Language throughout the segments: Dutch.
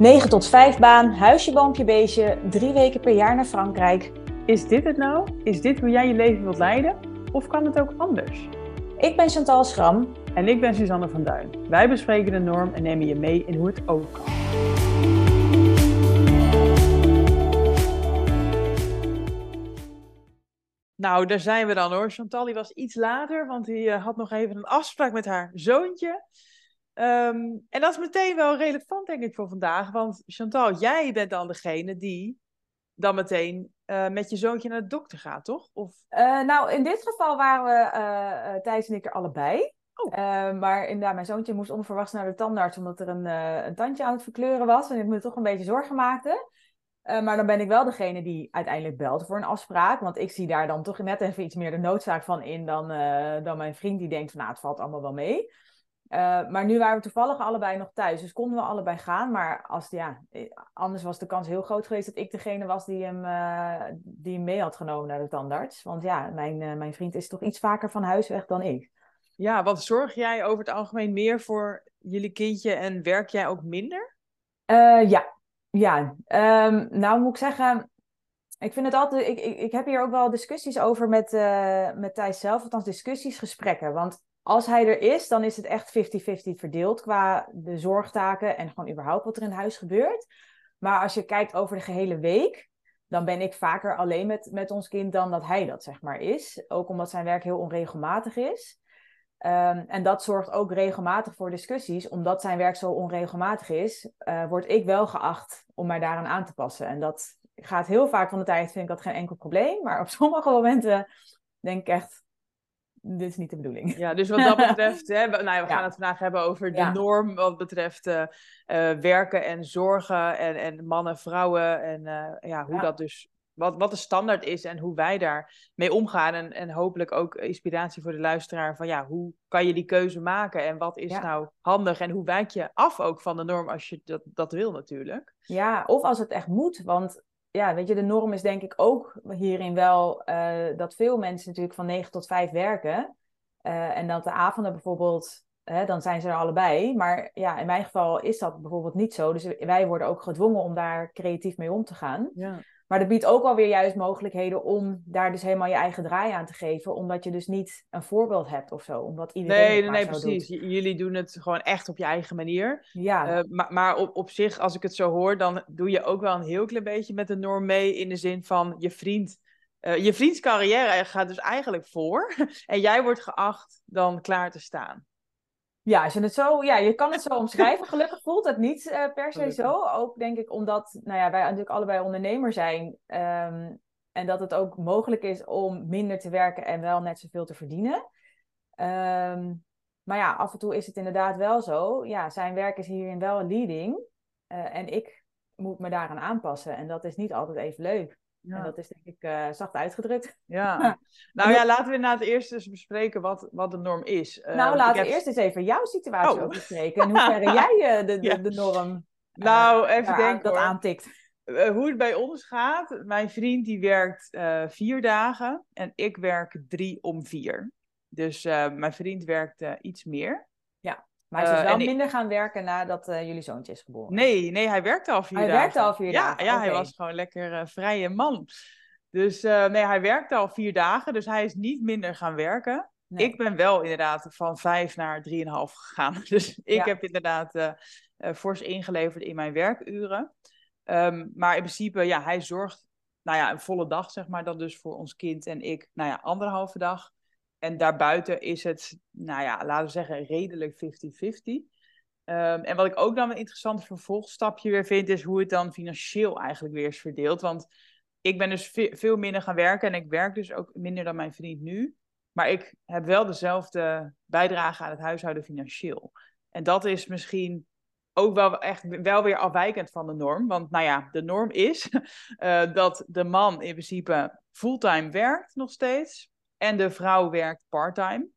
9 tot 5 baan, huisje, boompje, beestje, drie weken per jaar naar Frankrijk. Is dit het nou? Is dit hoe jij je leven wilt leiden? Of kan het ook anders? Ik ben Chantal Schram. En ik ben Suzanne van Duin. Wij bespreken de norm en nemen je mee in hoe het ook kan. Nou, daar zijn we dan hoor. Chantal die was iets later, want die uh, had nog even een afspraak met haar zoontje. Um, en dat is meteen wel relevant, denk ik, voor vandaag. Want Chantal, jij bent dan degene die dan meteen uh, met je zoontje naar de dokter gaat, toch? Of... Uh, nou, in dit geval waren we uh, Thijs en ik er allebei. Oh. maar inderdaad, mijn zoontje moest onverwachts naar de tandarts omdat er een, een tandje aan het verkleuren was. En ik me toch een beetje zorgen maakte. maar dan ben ik wel degene die uiteindelijk belt voor een afspraak. Want ik zie daar dan toch net even iets meer de noodzaak van in dan, dan mijn vriend die denkt van nou, het valt allemaal wel mee. Uh, maar nu waren we toevallig allebei nog thuis, dus konden we allebei gaan. Maar als, ja, anders was de kans heel groot geweest dat ik degene was die hem, uh, die hem mee had genomen naar de tandarts. Want ja, mijn, uh, mijn vriend is toch iets vaker van huis weg dan ik. Ja, want zorg jij over het algemeen meer voor jullie kindje en werk jij ook minder? ja, ja. Um, nou moet ik zeggen, ik vind het altijd. Ik, ik, ik heb hier ook wel discussies over met, met Thijs zelf, althans discussies, gesprekken. Want als hij er is, dan is het echt 50-50 verdeeld qua de zorgtaken en gewoon überhaupt wat er in huis gebeurt. Maar als je kijkt over de gehele week, dan ben ik vaker alleen met, met ons kind dan dat hij dat zeg maar is. Ook omdat zijn werk heel onregelmatig is. Um, en dat zorgt ook regelmatig voor discussies. Omdat zijn werk zo onregelmatig is, uh, word ik wel geacht om mij daaraan aan te passen. En dat gaat heel vaak van de tijd, vind ik dat geen enkel probleem. Maar op sommige momenten denk ik echt, dit is niet de bedoeling. Ja, dus wat dat betreft, hè, nou ja, we gaan het vandaag hebben over de norm wat betreft uh, uh, werken en zorgen en, en mannen, vrouwen en uh, ja, hoe dat dus, wat, wat de standaard is en hoe wij daar mee omgaan en, en hopelijk ook inspiratie voor de luisteraar van ja, hoe kan je die keuze maken en wat is nou handig en hoe wijk je af ook van de norm als je dat, dat wil natuurlijk. Ja, of als het echt moet, want ja, weet je, de norm is denk ik ook hierin wel uh, dat veel mensen natuurlijk van 9 tot 5 werken. Uh, en dat de avonden bijvoorbeeld, dan zijn ze er allebei. Maar ja, in mijn geval is dat bijvoorbeeld niet zo. Dus wij worden ook gedwongen om daar creatief mee om te gaan. Ja. Maar dat biedt ook alweer juist mogelijkheden om daar dus helemaal je eigen draai aan te geven. Omdat je dus niet een voorbeeld hebt of zo. Omdat iedereen nee, nee, nee precies. Jullie doen het gewoon echt op je eigen manier. Ja. Uh, maar maar op, op zich, als ik het zo hoor, dan doe je ook wel een heel klein beetje met de norm mee. In de zin van je vriend. Uh, je vriends carrière gaat dus eigenlijk voor. en jij wordt geacht dan klaar te staan. Ja, als je het zo, ja, je kan het zo omschrijven. Gelukkig voelt het niet uh, per se zo. Ook denk ik omdat nou ja, wij natuurlijk allebei ondernemer zijn. Um, en dat het ook mogelijk is om minder te werken en wel net zoveel te verdienen. Um, maar ja, af en toe is het inderdaad wel zo. Ja, zijn werk is hierin wel leading. Uh, en ik moet me daaraan aanpassen. En dat is niet altijd even leuk. Ja. En dat is denk ik uh, zacht uitgedrukt. Ja. nou ja, laten we na het eerst eens bespreken wat, wat de norm is. Uh, nou, laten we eerst eens even jouw situatie oh. bespreken. En hoe ver jij uh, de, de, norm nou, even denken, dat aantikt. hoe het bij ons gaat. Mijn vriend die werkt vier dagen en ik werk drie om vier. Dus mijn vriend werkt iets meer. Maar hij is dus wel minder gaan werken nadat uh, jullie zoontje is geboren. Nee, nee, hij werkte al vier hij dagen. Hij werkte al vier ja, dagen? Ja, hij was gewoon lekker uh, vrije man. Dus nee, hij werkte al vier dagen, dus hij is niet minder gaan werken. Nee. Ik ben wel inderdaad van vijf naar drieënhalf gegaan. Dus ik ja. heb inderdaad fors ingeleverd in mijn werkuren. Um, maar in principe, ja, hij zorgt, nou ja, een volle dag zeg maar, dan dus voor ons kind en ik, nou ja, anderhalve dag. En daarbuiten is het, nou ja, laten we zeggen, redelijk 50-50. Um, en wat ik ook dan een interessant vervolgstapje weer vind, is hoe het dan financieel eigenlijk weer is verdeeld. Want ik ben dus ve veel minder gaan werken en ik werk dus ook minder dan mijn vriend nu. Maar ik heb wel dezelfde bijdrage aan het huishouden financieel. En dat is misschien ook wel echt wel weer afwijkend van de norm. Want nou ja, de norm is uh, dat de man in principe fulltime werkt nog steeds. En de vrouw werkt parttime.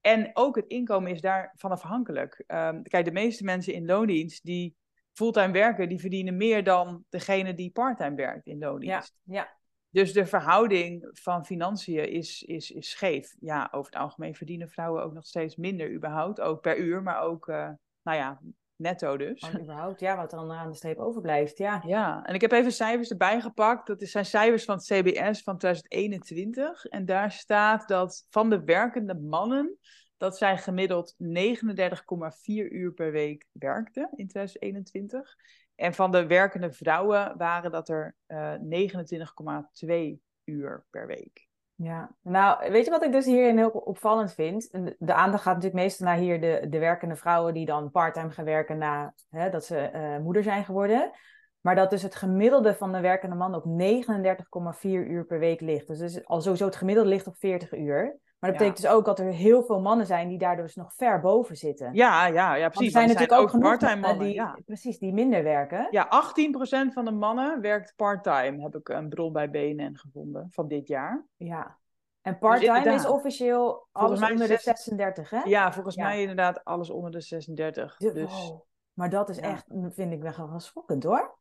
En ook het inkomen is daarvan afhankelijk. Um, kijk, de meeste mensen in loondienst die fulltime werken, die verdienen meer dan degene die parttime werkt in loondienst. Ja, ja. Dus de verhouding van financiën is, is, is scheef. Ja, over het algemeen verdienen vrouwen ook nog steeds minder überhaupt. Ook per uur, maar ook, uh, nou ja, netto dus. Oh, überhaupt, ja, wat er dan aan de streep overblijft, ja. Ja, en ik heb even cijfers erbij gepakt. Dat zijn cijfers van het CBS van 2021. En daar staat dat van de werkende mannen, dat zij gemiddeld 39,4 uur per week werkten in 2021. En van de werkende vrouwen waren dat er uh, 29,2 uur per week. Ja, nou, weet je wat ik dus hierin heel opvallend vind? De aandacht gaat natuurlijk meestal naar hier de, de werkende vrouwen die dan parttime gaan werken na hè, dat ze uh, moeder zijn geworden. Maar dat dus het gemiddelde van de werkende man op 39,4 uur per week ligt. Dus, dus al sowieso het gemiddelde ligt op 40 uur. Maar dat betekent dus ook dat er heel veel mannen zijn die daar dus nog ver boven zitten. Ja, ja, ja precies. Want er zijn natuurlijk ook, ook part mannen die, ja. precies, die minder werken. Ja, 18% van de mannen werkt part-time, heb ik een bron bij BNN gevonden van dit jaar. Ja, en dus part-time is officieel alles onder de 36, hè? Ja, volgens mij inderdaad alles onder de 36. dus... Maar dat is echt, vind ik wel schokkend hoor.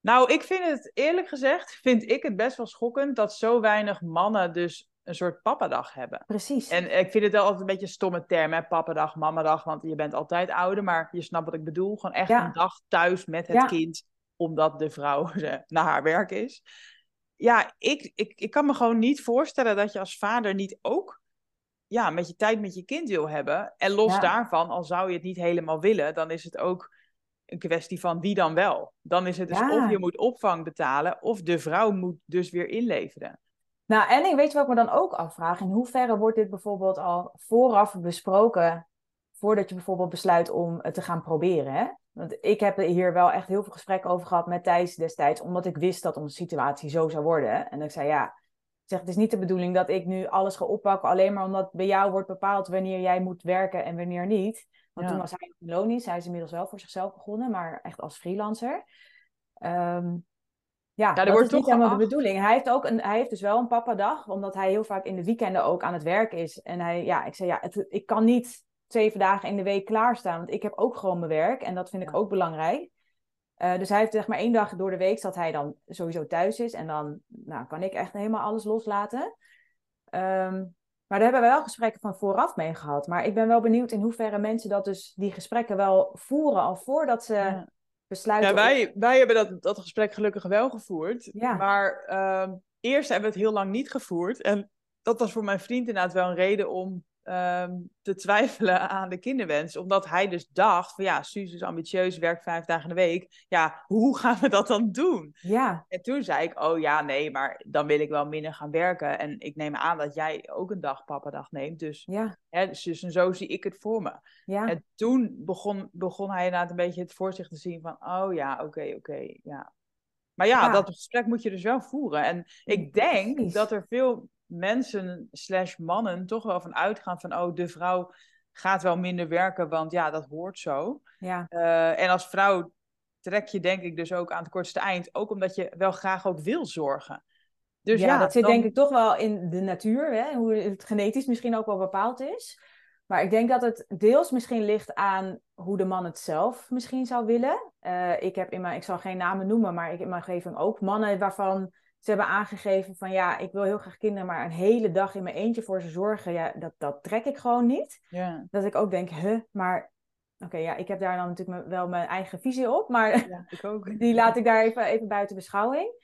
Nou, ik vind het, eerlijk gezegd, vind ik het best wel schokkend dat zo weinig mannen dus een soort pappadag hebben. Precies. En ik vind het wel altijd een beetje een stomme term, hè? Pappadag, mamadag, want je bent altijd ouder, maar je snapt wat ik bedoel. Gewoon echt een dag thuis met het kind, omdat de vrouw naar haar werk is. Ja, ik, ik, ik kan me gewoon niet voorstellen dat je als vader niet ook ja, met je tijd met je kind wil hebben. En los daarvan, al zou je het niet helemaal willen, dan is het ook een kwestie van wie dan wel. Dan is het dus of je moet opvang betalen, of de vrouw moet dus weer inleveren. Nou, en ik weet wat ik me dan ook afvraag. In hoeverre wordt dit bijvoorbeeld al vooraf besproken voordat je bijvoorbeeld besluit om het te gaan proberen? Hè? Want ik heb hier wel echt heel veel gesprekken over gehad met Thijs destijds, omdat ik wist dat onze situatie zo zou worden. En ik zei ja, zeg, het is niet de bedoeling dat ik nu alles ga oppakken, alleen maar omdat bij jou wordt bepaald wanneer jij moet werken en wanneer niet. Want toen was hij in loondienst, hij is inmiddels wel voor zichzelf begonnen, maar echt als freelancer. Um, ja, dat wordt is niet helemaal de bedoeling. Hij heeft, ook een, hij heeft dus wel een papa-dag, omdat hij heel vaak in de weekenden ook aan het werk is. En hij, ja, ik zei, ja, het, ik kan niet zeven dagen in de week klaarstaan, want ik heb ook gewoon mijn werk en dat vind ik ook belangrijk. Uh, dus hij heeft zeg maar één dag door de week dat hij dan sowieso thuis is en dan nou, kan ik echt helemaal alles loslaten. Um, maar daar hebben we wel gesprekken van vooraf mee gehad. Maar ik ben wel benieuwd in hoeverre mensen dat dus die gesprekken wel voeren al voordat ze ja, wij, wij hebben dat, dat gesprek gelukkig wel gevoerd. Ja. Maar uh, eerst hebben we het heel lang niet gevoerd. En dat was voor mijn vriend inderdaad wel een reden om Ehm, te twijfelen aan de kinderwens. Omdat hij dus dacht van ja, Suus is ambitieus, werkt vijf dagen in de week. Ja, hoe gaan we dat dan doen? Ja. En toen zei ik, oh ja, nee, maar dan wil ik wel minder gaan werken. En ik neem aan dat jij ook een dag dag neemt. Dus, ja. hè, dus, dus zo zie ik het voor me. Ja. En toen begon, begon hij inderdaad een beetje het voor zich te zien van, oh ja, oké, oké, ja. Maar ja, dat gesprek moet je dus wel voeren. En ik denk dat er veel mensen slash mannen toch wel van uitgaan van, oh, de vrouw gaat wel minder werken, want ja, dat hoort zo. Ja. Uh, en als vrouw trek je denk ik dus ook aan het kortste eind, ook omdat je wel graag ook wil zorgen. Dus ja, dat zit denk ik toch wel in de natuur, hè? hoe het genetisch misschien ook wel bepaald is. Maar ik denk dat het deels misschien ligt aan hoe de man het zelf misschien zou willen. Uh, ik heb in mijn, ik zal geen namen noemen, maar ik in mijn omgeving ook mannen waarvan ze hebben aangegeven van ja, ik wil heel graag kinderen, maar een hele dag in mijn eentje voor ze zorgen, ja, dat, dat trek ik gewoon niet. Ja. Dat ik ook denk, huh, maar oké, ja, ik heb daar dan natuurlijk wel mijn eigen visie op, maar ja, ik ook. die laat ik daar even, even buiten beschouwing.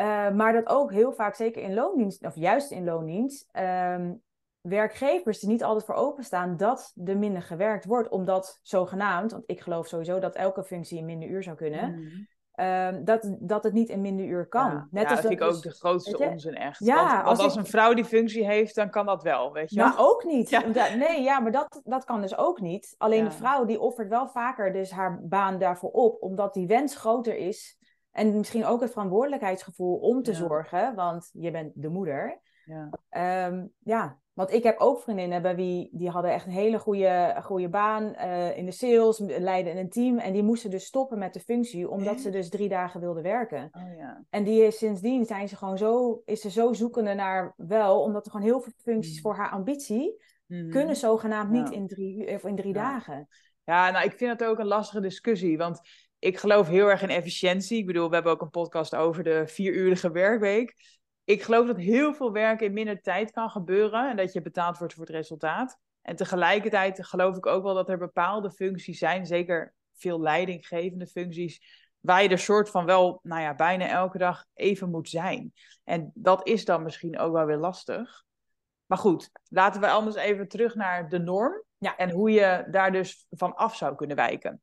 Uh, maar dat ook heel vaak, zeker in loondienst, of juist in loondienst, um, werkgevers er niet altijd voor openstaan dat er minder gewerkt wordt, omdat zogenaamd, want ik geloof sowieso dat elke functie in minder uur zou kunnen. Mm. Ehm, dat, dat het niet in minder uur kan. Ja, Net als dat vind ik ook dus de grootste onzin echt. Ja, want, als, een vrouw die functie heeft, dan kan dat wel, weet je Maar ook niet. Ja. nee, ja, maar dat, dat kan dus ook niet. Alleen de vrouw die offert wel vaker dus haar baan daarvoor op, omdat die wens groter is. En misschien ook het verantwoordelijkheidsgevoel om te zorgen, want je bent de moeder. Ja. Um, ja, want ik heb ook vriendinnen bij wie die hadden echt een hele goede, goede baan uh, in de sales, leiden in een team. En die moesten dus stoppen met de functie, omdat ze dus drie dagen wilden werken. Oh, ja. En die sindsdien zijn ze gewoon zo, is ze zo zoekende naar wel, omdat er gewoon heel veel functies mm. voor haar ambitie mm. kunnen zogenaamd niet in drie, of in drie dagen. Ja, nou ik vind het ook een lastige discussie, want ik geloof heel erg in efficiëntie. Ik bedoel, we hebben ook een podcast over de vieruurige werkweek ik geloof dat heel veel werk in minder tijd kan gebeuren en dat je betaald wordt voor het resultaat. En tegelijkertijd geloof ik ook wel dat er bepaalde functies zijn, zeker veel leidinggevende functies waar je er soort van wel, nou ja, bijna elke dag even moet zijn. En dat is dan misschien ook wel weer lastig. Maar goed, laten we anders even terug naar de norm. Ja. En hoe je daar dus van af zou kunnen wijken.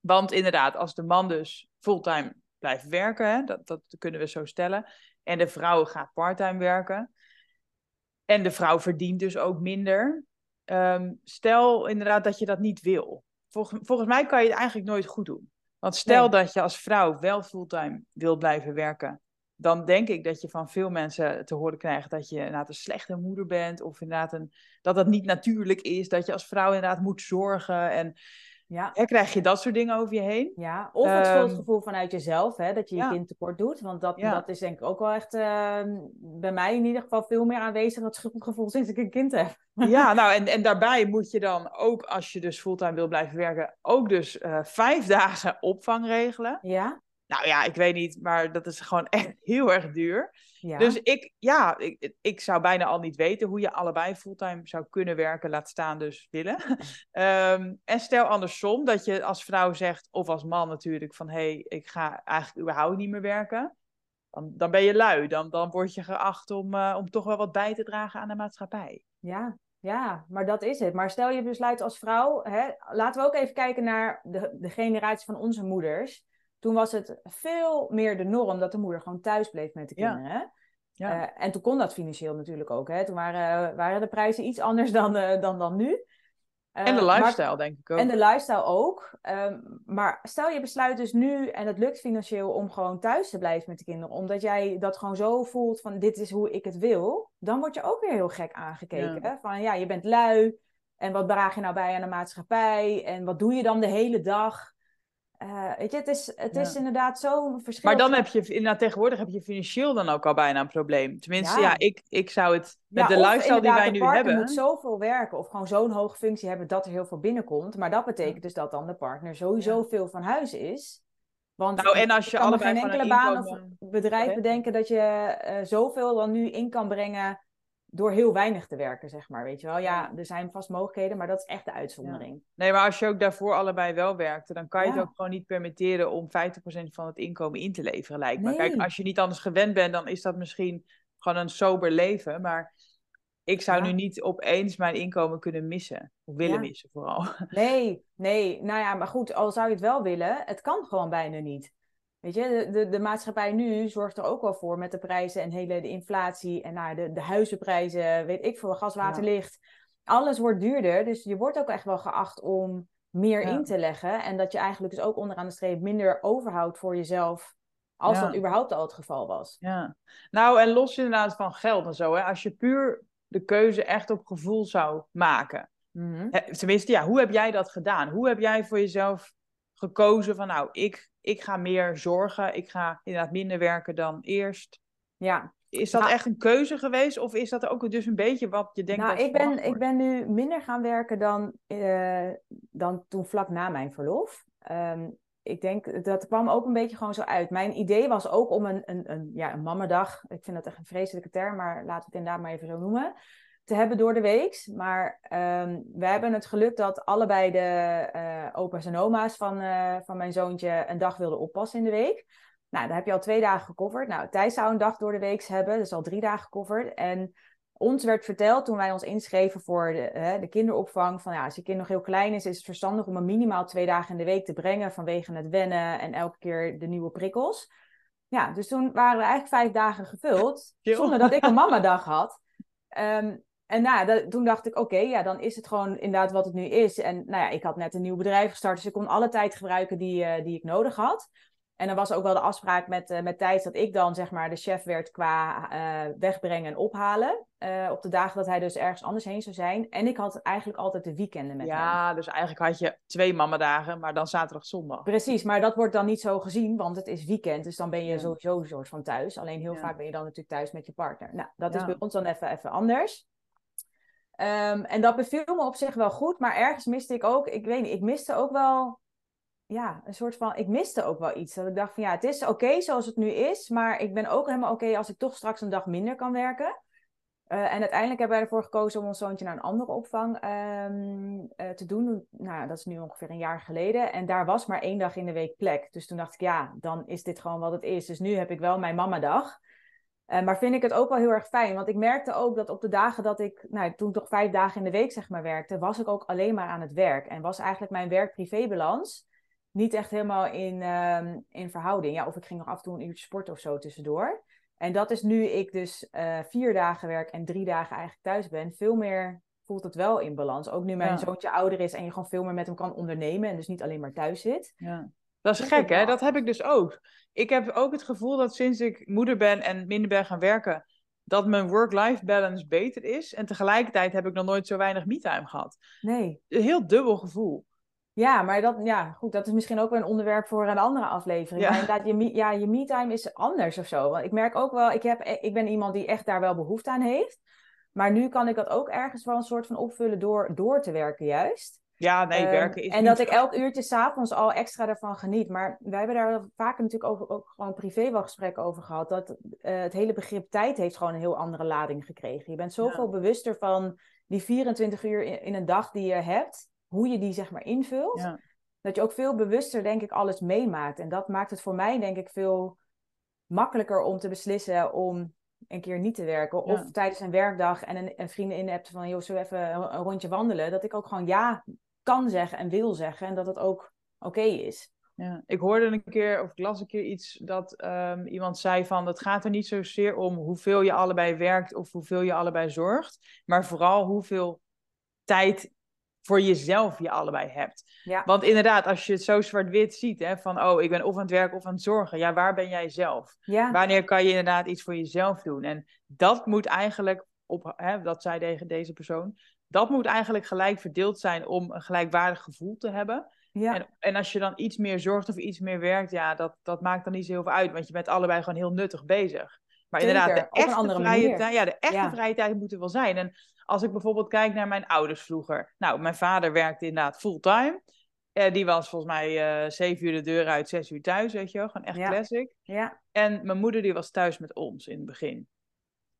Want inderdaad, als de man dus fulltime blijft werken, hè, dat, dat kunnen we zo stellen. En de vrouw gaat parttime werken. En de vrouw verdient dus ook minder. Ehm, stel inderdaad dat je dat niet wil. Volgens, volgens mij kan je het eigenlijk nooit goed doen. Want stel dat je als vrouw wel fulltime wil blijven werken, dan denk ik dat je van veel mensen te horen krijgt dat je inderdaad een slechte moeder bent. Of inderdaad een, dat dat niet natuurlijk is. Dat je als vrouw inderdaad moet zorgen. En ja. Hè, krijg je dat soort dingen over je heen? Ja, of het um, schuldgevoel vanuit jezelf, hè, dat je je kind tekort doet. Want dat, dat is denk ik ook wel echt uh, bij mij in ieder geval veel meer aanwezig, dat schuldgevoel sinds ik een kind heb. Ja, nou en, en daarbij moet je dan ook, als je dus fulltime wil blijven werken, ook dus uh, vijf dagen opvang regelen. Ja. Nou ja, ik weet niet, maar dat is gewoon echt heel erg duur. Ja. Dus ik, ja, ik, ik zou bijna al niet weten hoe je allebei fulltime zou kunnen werken, laat staan dus willen. um, en stel andersom, dat je als vrouw zegt, of als man natuurlijk, van hé, hey, ik ga eigenlijk überhaupt niet meer werken. Dan, dan ben je lui, dan, dan word je geacht om, uh, om toch wel wat bij te dragen aan de maatschappij. Ja, ja, maar dat is het. Maar stel je besluit als vrouw, hè, laten we ook even kijken naar de, de generatie van onze moeders. Toen was het veel meer de norm dat de moeder gewoon thuis bleef met de kinderen. Ja. Uh, en toen kon dat financieel natuurlijk ook. Hè? Toen waren, waren de prijzen iets anders dan, uh, dan, dan nu. Uh, en de lifestyle, maar, denk ik ook. En de lifestyle ook. Ehm, maar stel je besluit dus nu, en het lukt financieel, om gewoon thuis te blijven met de kinderen. Omdat jij dat gewoon zo voelt van dit is hoe ik het wil. Dan word je ook weer heel gek aangekeken. Ja. Van ja, je bent lui. En wat draag je nou bij aan de maatschappij? En wat doe je dan de hele dag? Uh, weet je, het is, het is inderdaad zo'n verschil. Maar dan heb je, inderdaad, tegenwoordig heb je financieel dan ook al bijna een probleem. Tenminste, ja, ja ik, ik zou het met de lifestyle die wij nu hebben. Je moet zoveel werken of gewoon zo'n hoge functie hebben dat er heel veel binnenkomt. Maar dat betekent dus dat dan de partner sowieso veel van huis is. Want nou, en als je kan geen enkele baan of bedrijf bedenken dat je uh, zoveel dan nu in kan brengen door heel weinig te werken, zeg maar. Weet je wel, ja, er zijn vast mogelijkheden, maar dat is echt de uitzondering. Nee, maar als je ook daarvoor allebei wel werkte, dan kan je het ook gewoon niet permitteren om 50% van het inkomen in te leveren, lijkt me. Kijk, als je niet anders gewend bent, dan is dat misschien gewoon een sober leven. Maar ik zou nu niet opeens mijn inkomen kunnen missen. Of willen missen vooral. Nee, nee. Nou ja, maar goed, al zou je het wel willen, het kan gewoon bijna niet. Weet je, de, de, de, maatschappij nu zorgt er ook wel voor met de prijzen en hele de inflatie en nou, de, de huizenprijzen, weet ik veel, gas, water, licht. Alles wordt duurder, dus je wordt ook echt wel geacht om meer in te leggen. En dat je eigenlijk dus ook onderaan de streep minder overhoudt voor jezelf, als dat überhaupt al het geval was. Ja, nou en los inderdaad van geld en zo, hè, als je puur de keuze echt op gevoel zou maken. Mm Tenminste, ja, hoe heb jij dat gedaan? Hoe heb jij voor jezelf gekozen van nou, ik, ik ga meer zorgen, ik ga inderdaad minder werken dan eerst. Ja. Is dat nou, echt een keuze geweest of is dat ook dus een beetje wat je denkt nou, dat ik ben, ik ben nu minder gaan werken dan, uh, dan toen vlak na mijn verlof. Um, ik denk dat kwam ook een beetje gewoon zo uit. Mijn idee was ook om een, een, een, ja, een mamadag, ik vind dat echt een vreselijke term, maar laten we het inderdaad maar even zo noemen te hebben door de week. Maar um, we hebben het geluk dat allebei de uh, opa's en oma's van, uh, van mijn zoontje een dag wilden oppassen in de week. Nou, dan heb je al twee dagen gecoverd. Nou, Thijs zou een dag door de week hebben, dus al drie dagen gecoverd. En ons werd verteld toen wij ons inschreven voor de, de kinderopvang: van ja, als je kind nog heel klein is, is het verstandig om hem minimaal twee dagen in de week te brengen vanwege het wennen en elke keer de nieuwe prikkels. Ja, dus toen waren we eigenlijk vijf dagen gevuld, zonder dat ik een mamadag had. Um, en nou, dat, toen dacht ik, oké, ja, dan is het gewoon inderdaad wat het nu is. En nou ja, ik had net een nieuw bedrijf gestart, dus ik kon alle tijd gebruiken die, uh, die ik nodig had. En er was ook wel de afspraak met, uh, met Thijs dat ik dan zeg maar de chef werd qua uh, wegbrengen en ophalen. op de dagen dat hij dus ergens anders heen zou zijn. En ik had eigenlijk altijd de weekenden met ja, hem. Ja, dus eigenlijk had je twee mamadagen, maar dan zaterdag, zondag. Precies, maar dat wordt dan niet zo gezien, want het is weekend. Dus dan ben je ja. sowieso een soort van thuis. Alleen heel ja. vaak ben je dan natuurlijk thuis met je partner. Nou, dat is bij ons dan even, even anders. Um, en dat beviel me op zich wel goed, maar ergens miste ik ook, ik weet niet, ik miste ook wel, ja, een soort van, ik miste ook wel iets. Dat ik dacht van ja, het is oké zoals het nu is, maar ik ben ook helemaal oké als ik toch straks een dag minder kan werken. en uiteindelijk hebben wij ervoor gekozen om ons zoontje naar een andere opvang ehm, te doen. Nou, dat is nu ongeveer een jaar geleden. En daar was maar één dag in de week plek. Dus toen dacht ik, ja, dan is dit gewoon wat het is. Dus nu heb ik wel mijn mamadag. Uh, maar vind ik het ook wel heel erg fijn. Want ik merkte ook dat op de dagen dat ik, nou, toen toch vijf dagen in de week zeg maar werkte, was ik ook alleen maar aan het werk. En was eigenlijk mijn werk-privé-balans niet echt helemaal in, uh, in verhouding. Ja, of ik ging nog af en toe een uurtje sporten of zo tussendoor. En dat is nu ik dus uh, vier dagen werk en drie dagen eigenlijk thuis ben. Veel meer voelt het wel in balans. Ook nu mijn ja. zoontje ouder is en je gewoon veel meer met hem kan ondernemen. En dus niet alleen maar thuis zit. Ja. Dat is gek, hè? Dat heb ik dus ook. Ik heb ook het gevoel dat sinds ik moeder ben en minder ben gaan werken, dat mijn work-life balance beter is. En tegelijkertijd heb ik nog nooit zo weinig me-time gehad. Nee. Een heel dubbel gevoel. Ja, maar dat, ja, goed, dat is misschien ook wel een onderwerp voor een andere aflevering. Ja. Maar inderdaad, je, ja, je me-time is anders of zo. Want ik merk ook wel, ik, heb, ik ben iemand die echt daar wel behoefte aan heeft. Maar nu kan ik dat ook ergens wel een soort van opvullen door, door te werken juist. Ja, nee, ehm, werken is En dat ik elk uurtje s'avonds al extra ervan geniet. Maar wij hebben daar vaker natuurlijk over, ook gewoon privé wel gesprekken over gehad. Dat uh, het hele begrip tijd heeft gewoon een heel andere lading gekregen. Je bent zoveel ja. bewuster van die 24 uur in, in, een dag die je hebt. Hoe je die zeg maar invult. Ja. Dat je ook veel bewuster denk ik alles meemaakt. En dat maakt het voor mij denk ik veel makkelijker om te beslissen om een keer niet te werken. Of tijdens een werkdag en een, een vriendin in hebt van... joh, zo even een, een rondje wandelen? Dat ik ook gewoon ja kan zeggen en wil zeggen. En dat het ook oké is. Ja, ik hoorde een keer, of ik las een keer iets, dat um, iemand zei van, het gaat er niet zozeer om hoeveel je allebei werkt of hoeveel je allebei zorgt, maar vooral hoeveel tijd voor jezelf je allebei hebt. Ja. Want inderdaad, als je het zo zwart-wit ziet, hè, van oh, ik ben of aan het werk of aan het zorgen, ja, waar ben jij zelf? Ja. Wanneer kan je inderdaad iets voor jezelf doen? En dat moet eigenlijk, op, hè, dat zei tegen deze persoon, dat moet eigenlijk gelijk verdeeld zijn om een gelijkwaardig gevoel te hebben. Ja. En, en als je dan iets meer zorgt of iets meer werkt, ja, dat, dat maakt dan niet zo heel veel uit, want je bent allebei gewoon heel nuttig bezig. Maar Zeker, inderdaad, de echte, vrije, tijd, ja, de echte Ja. vrije tijd moet er wel zijn. En als ik bijvoorbeeld kijk naar mijn ouders vroeger. Nou, mijn vader werkte inderdaad fulltime. Eh, die was volgens mij eh zeven uur de deur uit, zes uur thuis, weet je wel. Gewoon echt Ja. classic. Ja, En mijn moeder die was thuis met ons in het begin.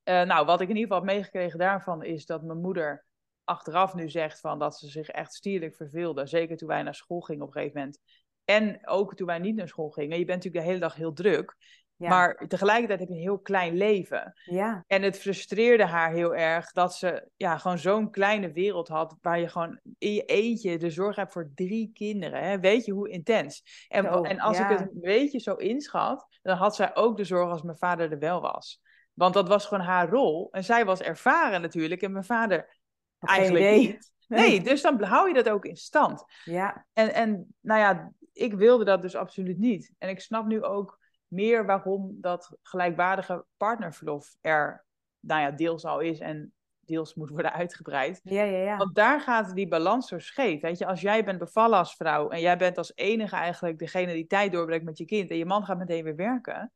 Eh, nou, wat ik in ieder geval heb meegekregen daarvan is dat mijn moeder achteraf nu zegt van dat ze zich echt stierlijk verveelde. Zeker toen wij naar school gingen op een gegeven moment. En ook toen wij niet naar school gingen. Je bent natuurlijk de hele dag heel druk. ja, Maar tegelijkertijd heb je een heel klein leven. ja, En het frustreerde haar heel erg dat ze ja, gewoon zo'n kleine wereld had. Waar je gewoon in je eentje de zorg hebt voor drie kinderen. Hè? Weet je hoe intens? En, Zo, en als ja. ik het een beetje zo inschat, dan had zij ook de zorg als mijn vader er wel was. Want dat was gewoon haar rol. En zij was ervaren natuurlijk. En mijn vader eigenlijk idee. niet. Nee, dus dan hou je dat ook in stand. ja, En, en nou ja, ik wilde dat dus absoluut niet. En ik snap nu ook meer waarom dat gelijkwaardige partnerverlof er, nou ja, deels al is en deels moet worden uitgebreid. ja, ja, ja. Want daar gaat die balans zo scheef. Weet je, als jij bent bevallen als vrouw en jij bent als enige eigenlijk degene die tijd doorbrengt met je kind en je man gaat meteen weer werken.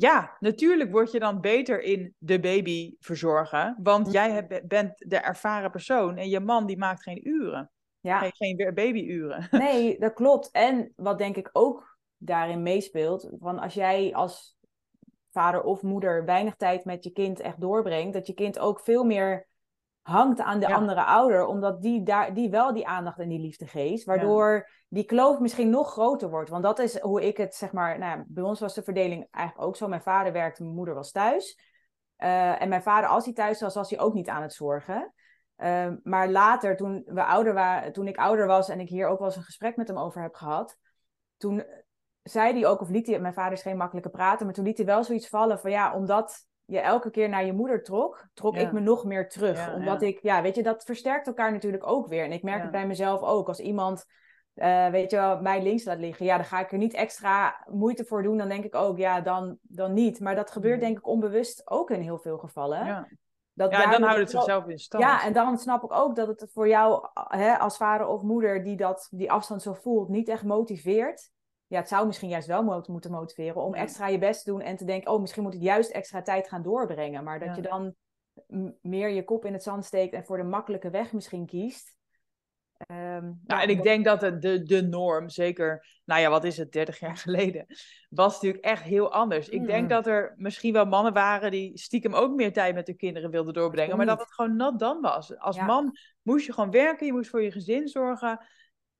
Ja, natuurlijk word je dan beter in de baby verzorgen, want jij hebt- bent de ervaren persoon en je man die maakt geen uren, ja. geen, geen babyuren. Nee, dat klopt. En wat denk ik ook daarin meespeelt, van als jij als vader of moeder weinig tijd met je kind echt doorbrengt, dat je kind ook veel meer hangt aan de Ja. andere ouder, omdat die, daar, die wel die aandacht en die liefde geeft, waardoor die kloof misschien nog groter wordt. Want dat is hoe ik het, zeg maar, nou ja, bij ons was de verdeling eigenlijk ook zo. Mijn vader werkte, mijn moeder was thuis. Eh, en mijn vader, als hij thuis was, was hij ook niet aan het zorgen. Ehm, maar later, toen, we ouder waren, toen ik ouder was en ik hier ook wel eens een gesprek met hem over heb gehad, toen zei hij ook, of liet hij, mijn vader is geen makkelijke prater, maar toen liet hij wel zoiets vallen van ja, omdat je elke keer naar je moeder trok, trok Ja. ik me nog meer terug. Ja, omdat ja. ik, ja, weet je, dat versterkt elkaar natuurlijk ook weer. En ik merk het bij mezelf ook. Als iemand, eh, weet je wel, mij links laat liggen, ja, dan ga ik er niet extra moeite voor doen. Dan denk ik ook, ja, dan, dan niet. Maar dat gebeurt Mhm. denk ik onbewust ook in heel veel gevallen. Ja, Dat ja en dan houdt het zichzelf in stand. ja, en dan snap ik ook dat het voor jou hè, als vader of moeder die dat, die afstand zo voelt, niet echt motiveert. Ja, het zou misschien juist wel mo- moeten motiveren om extra je best te doen en te denken, oh, misschien moet ik juist extra tijd gaan doorbrengen. Maar dat Ja. je dan meer je kop in het zand steekt en voor de makkelijke weg misschien kiest. Um, nou, en ik denk dat de, de, de norm, zeker, nou ja, wat is het, 30 jaar geleden, was natuurlijk echt heel anders. Ik denk hmm. dat er misschien wel mannen waren die stiekem ook meer tijd met hun kinderen wilden doorbrengen, maar dat het gewoon not dan was. Als man moest je gewoon werken, je moest voor je gezin zorgen.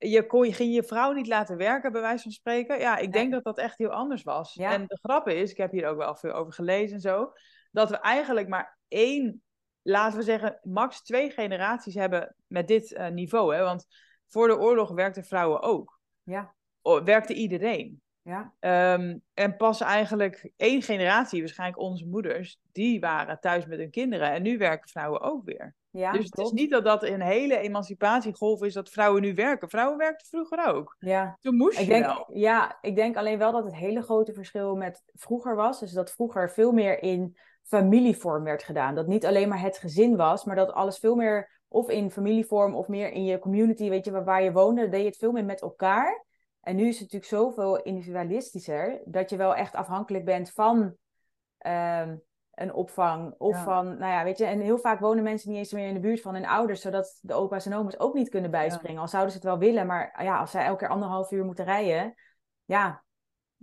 Je, kon, je ging je vrouw niet laten werken, bij wijze van spreken. Ja, ik denk dat dat echt heel anders was. En de grap is, ik heb hier ook wel veel over gelezen en zo, dat we eigenlijk maar één laten we zeggen, max twee generaties hebben met dit uh, niveau. Hè? Want voor de oorlog werkten vrouwen ook. Ja. werkte iedereen. Ja. Um, en pas eigenlijk één generatie, waarschijnlijk onze moeders, die waren thuis met hun kinderen. En nu werken vrouwen ook weer. Ja, dus het is niet dat dat een hele emancipatiegolf is dat vrouwen nu werken. Vrouwen werkten vroeger ook. Ja. Toen moest je ik denk, wel. Ja, ik denk alleen wel dat het hele grote verschil met vroeger was. Dus dat vroeger veel meer in familievorm werd gedaan. Dat niet alleen maar het gezin was, maar dat alles veel meer of in familievorm of meer in je community, weet je, waar, waar je woonde, deed je het veel meer met elkaar. En nu is het natuurlijk zoveel individualistischer dat je wel echt afhankelijk bent van ehm, een opvang. Of van, nou ja, weet je, en heel vaak wonen mensen niet eens meer in de buurt van hun ouders, zodat de opa's en oma's ook niet kunnen bijspringen. Al zouden ze het wel willen, maar ja, als zij elke keer anderhalf uur moeten rijden, ja,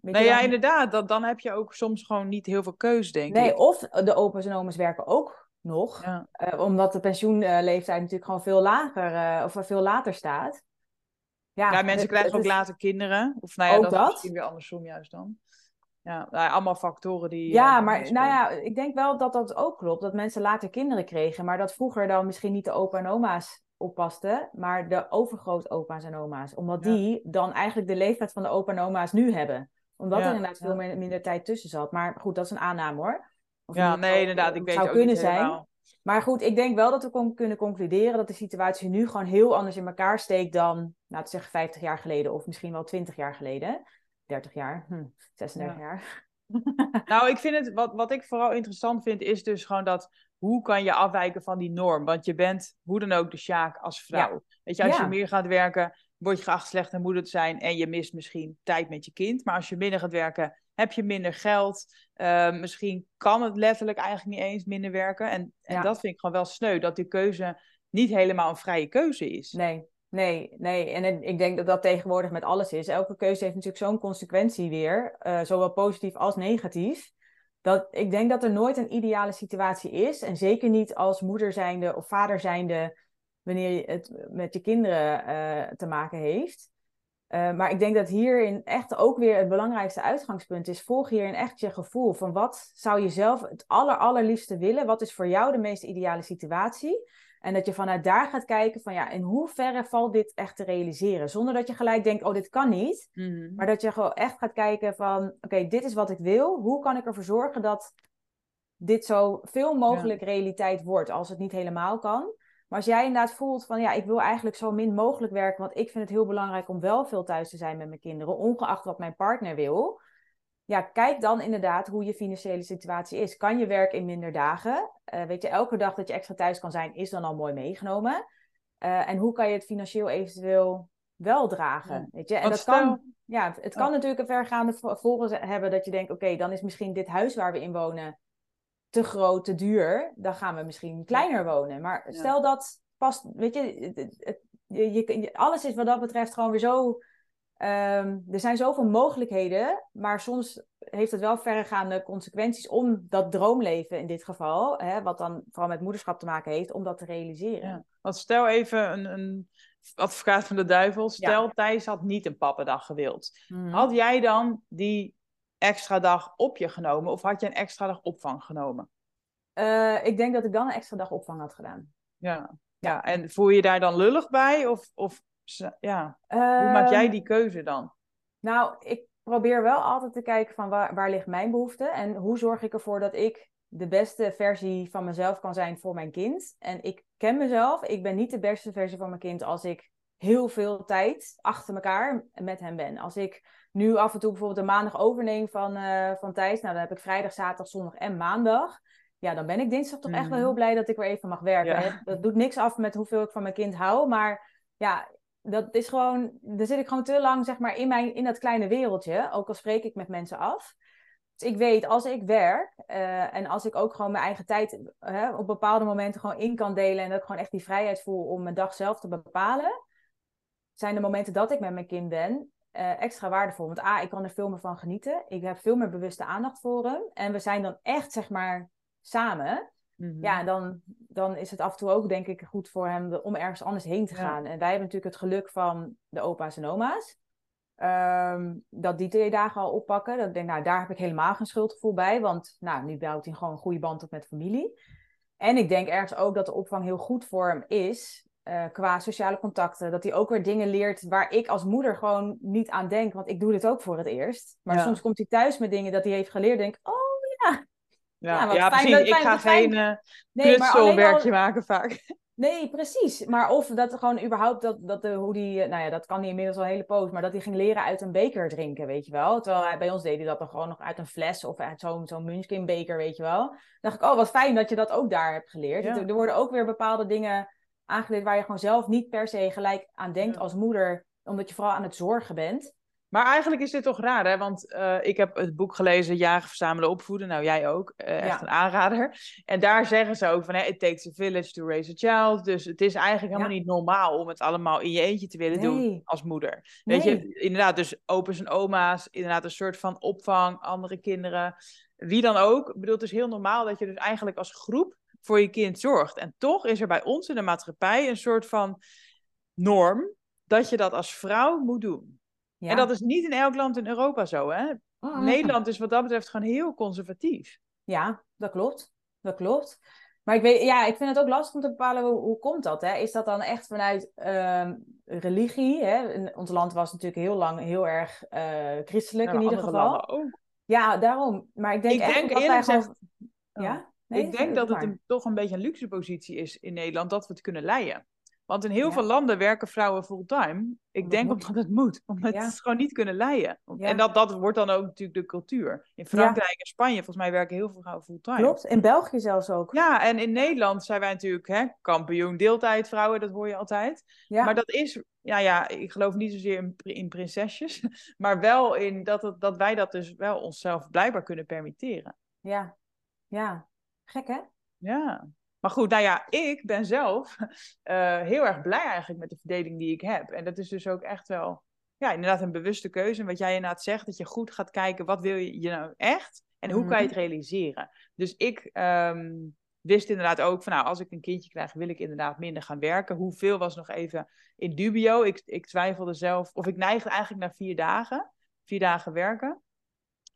nou ja, inderdaad. Dat, dan heb je ook soms gewoon niet heel veel keus, denk nee, ik. Nee, of de opa's en oma's werken ook nog. Uh, omdat de pensioenleeftijd natuurlijk gewoon veel lager uh, of veel later staat. Ja, ja mensen krijgen ook later kinderen. Of nou ja, ook dat, dat is misschien weer andersom juist dan. Ja, nou, allemaal factoren die... Ja, uh, maar nou ja, ik denk wel dat dat ook klopt. Dat mensen later kinderen kregen. Maar dat vroeger dan misschien niet de opa en oma's oppasten. Maar de overgrootopa's en oma's. Omdat die dan eigenlijk de leeftijd van de opa en oma's nu hebben omdat er inderdaad veel minder tijd tussen zat. Maar goed, dat is een aanname hoor. Of ja, nee, inderdaad. Ik weet zou ook kunnen zijn. Maar goed, ik denk wel dat we kunnen concluderen dat de situatie nu gewoon heel anders in elkaar steekt dan, nou te zeggen, 50 jaar geleden of misschien wel 20 jaar geleden. 30 jaar, hm, 36 jaar. nou, ik vind het, wat, wat ik vooral interessant vind, is dus gewoon dat hoe kan je afwijken van die norm? Want je bent hoe dan ook de sjaak als vrouw. Weet je, als je meer gaat werken, word je geacht slechte moeder te zijn en je mist misschien tijd met je kind. Maar als je minder gaat werken, heb je minder geld. Uh, misschien kan het letterlijk eigenlijk niet eens minder werken. En, en dat vind ik gewoon wel sneu, dat die keuze niet helemaal een vrije keuze is. Nee, nee, nee. En ik denk dat dat tegenwoordig met alles is. Elke keuze heeft natuurlijk zo'n consequentie weer, uh, zowel positief als negatief. Dat ik denk dat er nooit een ideale situatie is. En zeker niet als moeder zijnde of vader zijnde wanneer je het met je kinderen uh, te maken heeft. Uh, maar ik denk dat hierin echt ook weer het belangrijkste uitgangspunt is. Volg hierin echt je gevoel van wat zou je zelf het aller, allerliefste willen? Wat is voor jou de meest ideale situatie? En dat je vanuit daar gaat kijken van ja, in hoeverre valt dit echt te realiseren? Zonder dat je gelijk denkt, oh, dit kan niet. Mhm. Maar dat je gewoon echt gaat kijken van, oké, dit is wat ik wil. Hoe kan ik ervoor zorgen dat dit zo veel mogelijk realiteit wordt als het niet helemaal kan? Maar als jij inderdaad voelt van ja, ik wil eigenlijk zo min mogelijk werken, want ik vind het heel belangrijk om wel veel thuis te zijn met mijn kinderen, ongeacht wat mijn partner wil. Ja, kijk dan inderdaad hoe je financiële situatie is. Kan je werken in minder dagen? Uh, weet je, elke dag dat je extra thuis kan zijn, is dan al mooi meegenomen. Uh, en hoe kan je het financieel eventueel wel dragen? Weet je? En dat kan, ja, het kan natuurlijk een vergaande volgen hebben dat je denkt, oké, dan is misschien dit huis waar we in wonen te groot, te duur, dan gaan we misschien kleiner wonen. Maar stel dat past, weet je, het, je, je, alles is wat dat betreft gewoon weer zo. Um, er zijn zoveel mogelijkheden, maar soms heeft het wel verregaande consequenties om dat droomleven in dit geval, hè, wat dan vooral met moederschap te maken heeft, om dat te realiseren. Ja. Want stel even een, een advocaat van de duivel, stel ja. Thijs had niet een pappendag gewild. Mm. Had jij dan die extra dag op je genomen of had je een extra dag opvang genomen? Uh, ik denk dat ik dan een extra dag opvang had gedaan. Ja, ja. en voel je daar dan lullig bij? Of, of ja, uh, hoe maak jij die keuze dan? Nou, ik probeer wel altijd te kijken van waar, waar ligt mijn behoefte en hoe zorg ik ervoor dat ik de beste versie van mezelf kan zijn voor mijn kind. En ik ken mezelf, ik ben niet de beste versie van mijn kind als ik heel veel tijd achter elkaar met hem ben. Als ik nu af en toe bijvoorbeeld een maandag overneem van, uh, van Thijs, nou dan heb ik vrijdag, zaterdag, zondag en maandag. Ja, dan ben ik dinsdag toch echt wel heel mhm. blij dat ik weer even mag werken. Ja. Dat doet niks af met hoeveel ik van mijn kind hou, maar ja, dat is gewoon, daar zit ik gewoon te lang zeg maar in, mijn, in dat kleine wereldje, ook al spreek ik met mensen af. Dus ik weet, als ik werk uh, en als ik ook gewoon mijn eigen tijd uh, op bepaalde momenten gewoon in kan delen en dat ik gewoon echt die vrijheid voel om mijn dag zelf te bepalen, zijn de momenten dat ik met mijn kind ben uh, extra waardevol. Want A, ik kan er veel meer van genieten. Ik heb veel meer bewuste aandacht voor hem. En we zijn dan echt, zeg maar, samen. Mhm. Ja, dan, dan is het af en toe ook, denk ik, goed voor hem om ergens anders heen te gaan. En wij hebben natuurlijk het geluk van de opa's en oma's. Ehm, dat die twee dagen al oppakken. Dat ik denk, nou, daar heb ik helemaal geen schuldgevoel bij. Want nou, nu bouwt hij gewoon een goede band op met familie. En ik denk ergens ook dat de opvang heel goed voor hem is. Uh, qua sociale contacten. Dat hij ook weer dingen leert waar ik als moeder gewoon niet aan denk. Want ik doe dit ook voor het eerst. Maar soms komt hij thuis met dingen dat hij heeft geleerd. Denk oh ja. Ja, ja, precies. ik ga geen uh, nee, werkje maken vaak. Nee, precies. Maar of dat gewoon überhaupt dat, dat de, hoe die, eh, nou ja, dat kan hij inmiddels al een hele poos, maar dat hij ging leren uit een beker drinken, weet je wel. Terwijl hij, bij ons deed hij dat dan gewoon nog uit een fles of uit zo'n zo'n Munchkin beker, weet je wel. Dan dacht ik, oh, wat fijn dat je dat ook daar hebt geleerd. Er, worden ook weer bepaalde dingen aangeleerd waar je gewoon zelf niet per se gelijk aan denkt als moeder, omdat je vooral aan het zorgen bent. Maar eigenlijk is dit toch raar, hè? Want uh, ik heb het boek gelezen, Jagen, Verzamelen, Opvoeden. Nou, jij ook. Uh, echt een aanrader. En daar zeggen ze ook van, hè, it takes a village to raise a child. Dus het is eigenlijk helemaal niet normaal om het allemaal in je eentje te willen doen als moeder. Weet je, inderdaad, dus opa's en oma's, inderdaad een soort van opvang, andere kinderen. Wie dan ook. Ik bedoel, het is heel normaal dat je dus eigenlijk als groep voor je kind zorgt. En toch is er bij ons in de maatschappij een soort van norm dat je dat als vrouw moet doen. En dat is niet in elk land in Europa zo, hè? Oh, Nederland is wat dat betreft gewoon heel conservatief. Ja, dat klopt. Dat klopt. Maar ik, weet, ja, ik vind het ook lastig om te bepalen hoe, hoe komt dat. Hè? Is dat dan echt vanuit uh, religie? Hè? In, ons land was natuurlijk heel lang heel erg uh, christelijk in ieder geval. Ook. Ja, daarom. Maar ik denk, ik echt denk dat wij Ja? Nee, ik denk dat het een, toch een beetje een luxe positie is in Nederland dat we het kunnen leiden. Want in heel veel landen werken vrouwen fulltime. Ik denk omdat het moet. Omdat ja. ze gewoon niet kunnen leiden. En dat, dat wordt dan ook natuurlijk de cultuur. In Frankrijk en Spanje, volgens mij werken heel veel vrouwen fulltime. Klopt, in België zelfs ook. Ja, en in Nederland zijn wij natuurlijk hè, kampioen deeltijdvrouwen. Dat hoor je altijd. Maar dat is, ja, ja, ik geloof niet zozeer in, in prinsesjes. Maar wel in dat, het, dat wij dat dus wel onszelf blijkbaar kunnen permitteren. Ja, ja. Gek hè? Ja. Maar goed, nou ja, ik ben zelf uh, heel erg blij eigenlijk met de verdeling die ik heb. En dat is dus ook echt wel, ja, inderdaad een bewuste keuze. En wat jij inderdaad zegt, dat je goed gaat kijken, wat wil je, je nou echt? En hoe kan je het mhm. realiseren? Dus ik um, wist inderdaad ook van, nou, als ik een kindje krijg, wil ik inderdaad minder gaan werken. Hoeveel was nog even in dubio? Ik, ik twijfelde zelf, of ik neigde eigenlijk naar vier dagen. Vier dagen werken.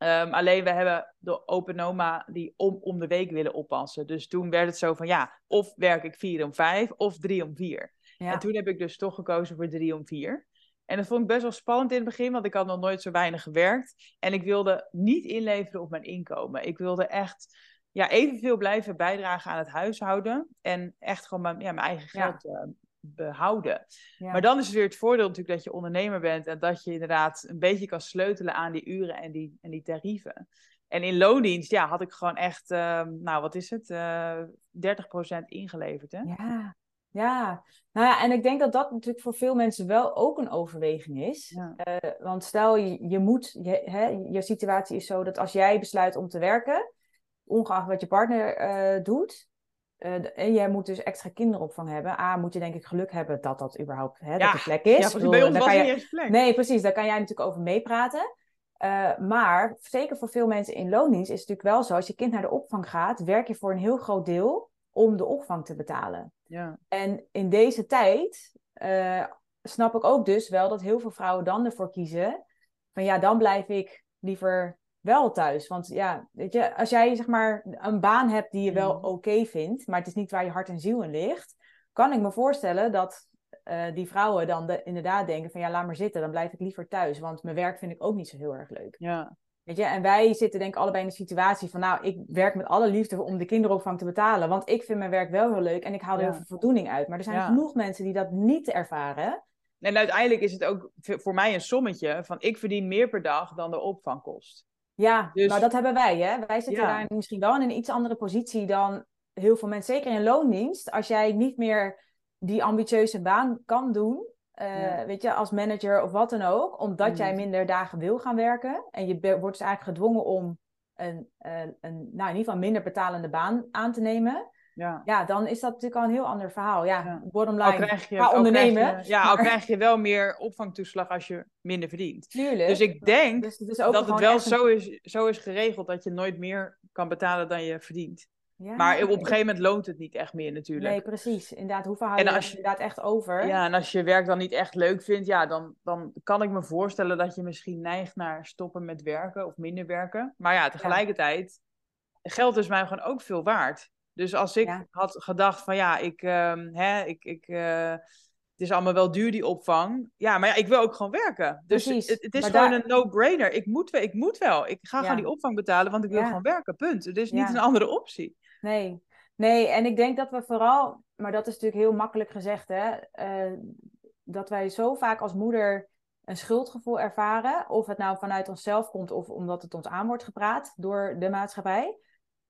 Um, alleen we hebben de open oma die om, om de week willen oppassen. Dus toen werd het zo van ja, of werk ik vier om vijf of drie om vier. En toen heb ik dus toch gekozen voor drie om vier. En dat vond ik best wel spannend in het begin, want ik had nog nooit zo weinig gewerkt. En ik wilde niet inleveren op mijn inkomen. Ik wilde echt ja, evenveel blijven bijdragen aan het huishouden. En echt gewoon mijn, ja, mijn eigen geld ja. Eh, behouden. Maar dan is het weer het voordeel natuurlijk dat je ondernemer bent en dat je inderdaad een beetje kan sleutelen aan die uren en die, en die tarieven. En in loondienst, ja, had ik gewoon echt, uh, nou wat is het, uh, eh, 30% ingeleverd. Hè? Ja, ja. Nou ja, en ik denk dat dat natuurlijk voor veel mensen wel ook een overweging is. Ja. Uh, want stel, je, je moet, je, hè, je situatie is zo dat als jij besluit om te werken, ongeacht wat je partner uh, doet, uh, en jij moet dus extra kinderopvang hebben. A, moet je denk ik geluk hebben dat dat überhaupt hè, dat de plek is. Ja, bedoel, bij ons was je... niet plek. Nee, precies. Daar kan jij natuurlijk over meepraten. Uh, maar zeker voor veel mensen in loondienst is het natuurlijk wel zo... als je kind naar de opvang gaat, werk je voor een heel groot deel om de opvang te betalen. Ja. En in deze tijd uh, snap ik ook dus wel dat heel veel vrouwen dan ervoor kiezen... van ja, dan blijf ik liever wel thuis. Want ja, weet je, als jij zeg maar een baan hebt die je wel mm. oké vindt, maar het is niet waar je hart en ziel in ligt, kan ik me voorstellen dat uh, die vrouwen dan de, inderdaad denken van ja, laat maar zitten, dan blijf ik liever thuis, want mijn werk vind ik ook niet zo heel erg leuk. Ja. Weet je, en wij zitten denk ik allebei in de situatie van nou, ik werk met alle liefde om de kinderopvang te betalen, want ik vind mijn werk wel heel leuk en ik haal er heel veel voldoening uit. Maar er zijn genoeg mensen die dat niet ervaren. En uiteindelijk is het ook voor mij een sommetje van ik verdien meer per dag dan de opvang kost. Ja, dus... maar dat hebben wij. Hè? Wij zitten daar misschien wel in een iets andere positie dan heel veel mensen. Zeker in loondienst. Als jij niet meer die ambitieuze baan kan doen, uh, weet je, als manager of wat dan ook, omdat jij mm. minder dagen wil gaan werken. En je wordt dus eigenlijk gedwongen om een, een, een nou, in ieder geval minder betalende baan aan te nemen. Ja. ja, dan is dat natuurlijk al een heel ander verhaal. Ja, ja. bottom line, krijg je, ga ondernemen. ja, al krijg je wel meer opvangtoeslag als je minder verdient. Tuurlijk. Dus ik denk dus dat het wel zo, is, zo is geregeld dat je nooit meer kan betalen dan je verdient. Ja, maar op een gegeven moment loont het niet echt meer natuurlijk. Nee, precies. Inderdaad, hoeveel hou je er inderdaad echt over? Ja, en als je werk dan niet echt leuk vindt, ja, dan, dan kan ik me voorstellen dat je misschien neigt naar stoppen met werken of minder werken. Maar ja, tegelijkertijd, geld is mij gewoon ook veel waard. Dus als ik had gedacht van ja, ik, uh, hè, ik, ik, uh, het is allemaal wel duur die opvang. Ja, maar ja, ik wil ook gewoon werken. Dus het, het, is gewoon een no-brainer. Ik moet, ik moet wel. Ik ga gewoon die opvang betalen, want ik wil gewoon werken. Punt. Het is niet een andere optie. Nee. nee, en ik denk dat we vooral, maar dat is natuurlijk heel makkelijk gezegd, hè, uh, dat wij zo vaak als moeder een schuldgevoel ervaren. Of het nou vanuit onszelf komt of omdat het ons aan wordt gepraat door de maatschappij.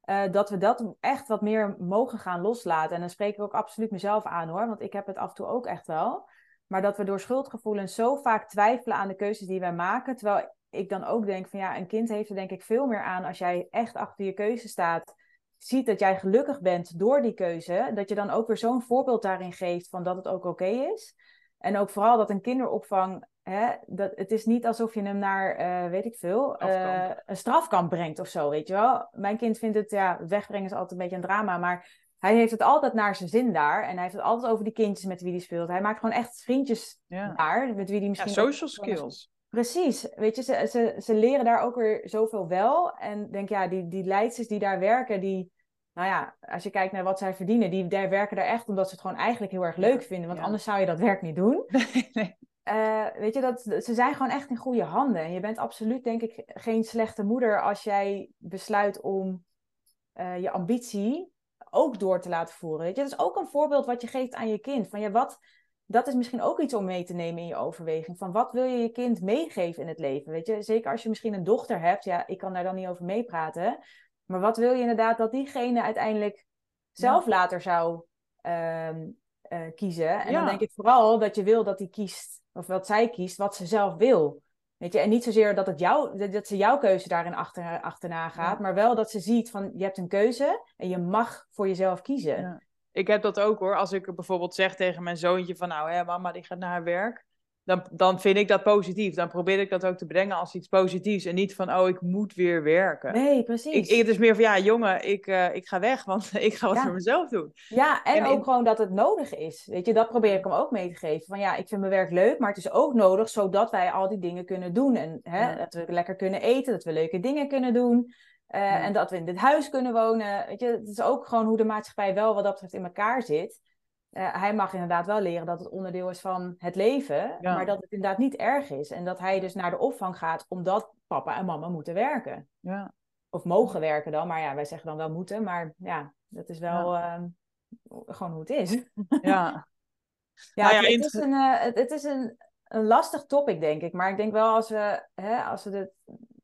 Uh, dat we dat echt wat meer mogen gaan loslaten. En dan spreek ik ook absoluut mezelf aan hoor, want ik heb het af en toe ook echt wel. Maar dat we door schuldgevoelens zo vaak twijfelen aan de keuzes die wij maken. Terwijl ik dan ook denk van ja, een kind heeft er denk ik veel meer aan als jij echt achter je keuze staat. Ziet dat jij gelukkig bent door die keuze. Dat je dan ook weer zo'n voorbeeld daarin geeft van dat het ook oké is. En ook vooral dat een kinderopvang Hè, dat, het is niet alsof je hem naar, uh, weet ik veel, uh, een strafkamp brengt of zo, weet je wel. Mijn kind vindt het, ja, wegbrengen is altijd een beetje een drama, maar hij heeft het altijd naar zijn zin daar. En hij heeft het altijd over die kindjes met wie hij speelt. Hij maakt gewoon echt vriendjes daar, met wie hij misschien... Ja, social skills. Precies, weet je, ze, ze, ze leren daar ook weer zoveel wel. En denk, ja, die, die leidsters die daar werken, die... Nou ja, als je kijkt naar wat zij verdienen, die daar werken daar echt omdat ze het gewoon eigenlijk heel erg leuk vinden. Want anders zou je dat werk niet doen. Nee, nee. Uh, weet je, dat, ze zijn gewoon echt in goede handen. En je bent absoluut, denk ik, geen slechte moeder als jij besluit om uh, je ambitie ook door te laten voeren. Weet je? Dat is ook een voorbeeld wat je geeft aan je kind. Van ja, wat, dat is misschien ook iets om mee te nemen in je overweging. Van wat wil je je kind meegeven in het leven? Weet je? Zeker als je misschien een dochter hebt. Ja, ik kan daar dan niet over meepraten. Maar wat wil je inderdaad dat diegene uiteindelijk zelf later zou uh, kiezen? En dan denk ik vooral dat je wil dat hij kiest of wat zij kiest, wat ze zelf wil. Weet je, en niet zozeer dat, het jou, dat ze jouw keuze daarin achter, achterna gaat, maar wel dat ze ziet van je hebt een keuze en je mag voor jezelf kiezen. Ja. Ik heb dat ook hoor. Als ik bijvoorbeeld zeg tegen mijn zoontje van nou, hè, mama die gaat naar haar werk dan, dan vind ik dat positief. Dan probeer ik dat ook te brengen als iets positiefs. En niet van, oh, ik moet weer werken. Nee, precies. Ik, ik, het is meer van, ja, jongen, ik, uh, ik ga weg, want ik ga wat voor mezelf doen. Ja, en, ook gewoon dat het nodig is. Weet je, dat probeer ik hem ook mee te geven. Van ja, ik vind mijn werk leuk, maar het is ook nodig zodat wij al die dingen kunnen doen. En hè, dat we lekker kunnen eten, dat we leuke dingen kunnen doen. Uh, En dat we in dit huis kunnen wonen. Weet je, het is ook gewoon hoe de maatschappij wel wat dat betreft in elkaar zit. Uh, hij mag inderdaad wel leren dat het onderdeel is van het leven, maar dat het inderdaad niet erg is. En dat hij dus naar de opvang gaat omdat papa en mama moeten werken. Ja. Of mogen werken dan, maar ja, wij zeggen dan wel moeten, maar ja, dat is wel ja. uh, gewoon hoe het is. Ja, ja, nou het, het, is, een, uh, het, het, is een, een lastig topic, denk ik. Maar ik denk wel als we, hè, als we dit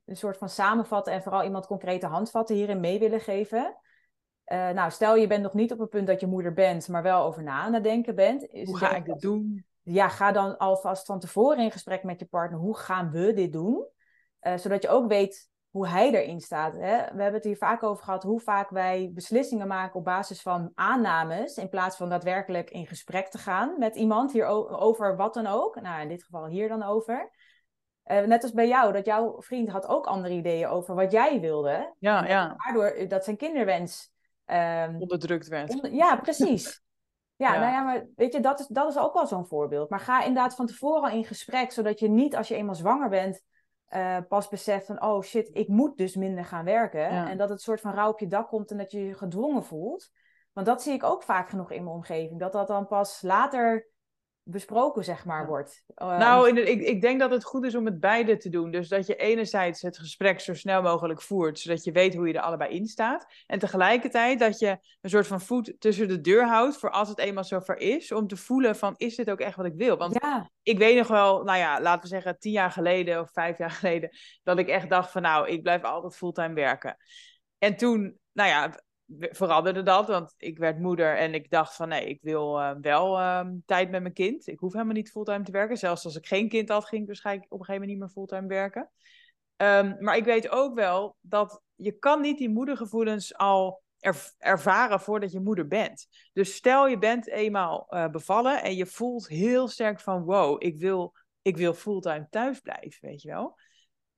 een soort van samenvatten en vooral iemand concrete handvatten hierin mee willen geven uh, nou, stel je bent nog niet op het punt dat je moeder bent, maar wel over na aan het denken bent. Hoe ga ik dit doen? Ja, ga dan alvast van tevoren in gesprek met je partner. Hoe gaan we dit doen? Uh, zodat je ook weet hoe hij erin staat. Hè? We hebben het hier vaak over gehad hoe vaak wij beslissingen maken op basis van aannames. In plaats van daadwerkelijk in gesprek te gaan met iemand hier over wat dan ook. Nou, in dit geval hier dan over. Uh, net als bij jou, dat jouw vriend had ook andere ideeën over wat jij wilde. Ja, ja. Waardoor dat zijn kinderwens Um, Onderdrukt werd. ja, precies. Ja, nou ja, maar weet je, dat is, dat is ook wel zo'n voorbeeld. Maar ga inderdaad van tevoren al in gesprek, zodat je niet als je eenmaal zwanger bent, uh, pas beseft van, oh shit, ik moet dus minder gaan werken. En dat het soort van rauw op je dak komt en dat je je gedwongen voelt. Want dat zie ik ook vaak genoeg in mijn omgeving. Dat dat dan pas later besproken, zeg maar, wordt. Ehm, nou, ik, ik denk dat het goed is om het beide te doen. Dus dat je enerzijds het gesprek zo snel mogelijk voert, zodat je weet hoe je er allebei in staat. En tegelijkertijd dat je een soort van voet tussen de deur houdt voor als het eenmaal zover is, om te voelen van, is dit ook echt wat ik wil? Want ja. ik weet nog wel, nou ja, laten we zeggen tien jaar geleden of vijf jaar geleden, dat ik echt dacht van, nou, ik blijf altijd fulltime werken. En toen, nou ja, veranderde dat, want ik werd moeder en ik dacht van nee, ik wil uh, wel uh, tijd met mijn kind. Ik hoef helemaal niet fulltime te werken. Zelfs als ik geen kind had, ging ik waarschijnlijk op een gegeven moment niet meer fulltime werken. Um, maar ik weet ook wel dat je kan niet die moedergevoelens al ervaren voordat je moeder bent. Dus stel je bent eenmaal uh, bevallen en je voelt heel sterk van wow, ik wil, ik wil fulltime thuis blijven, weet je wel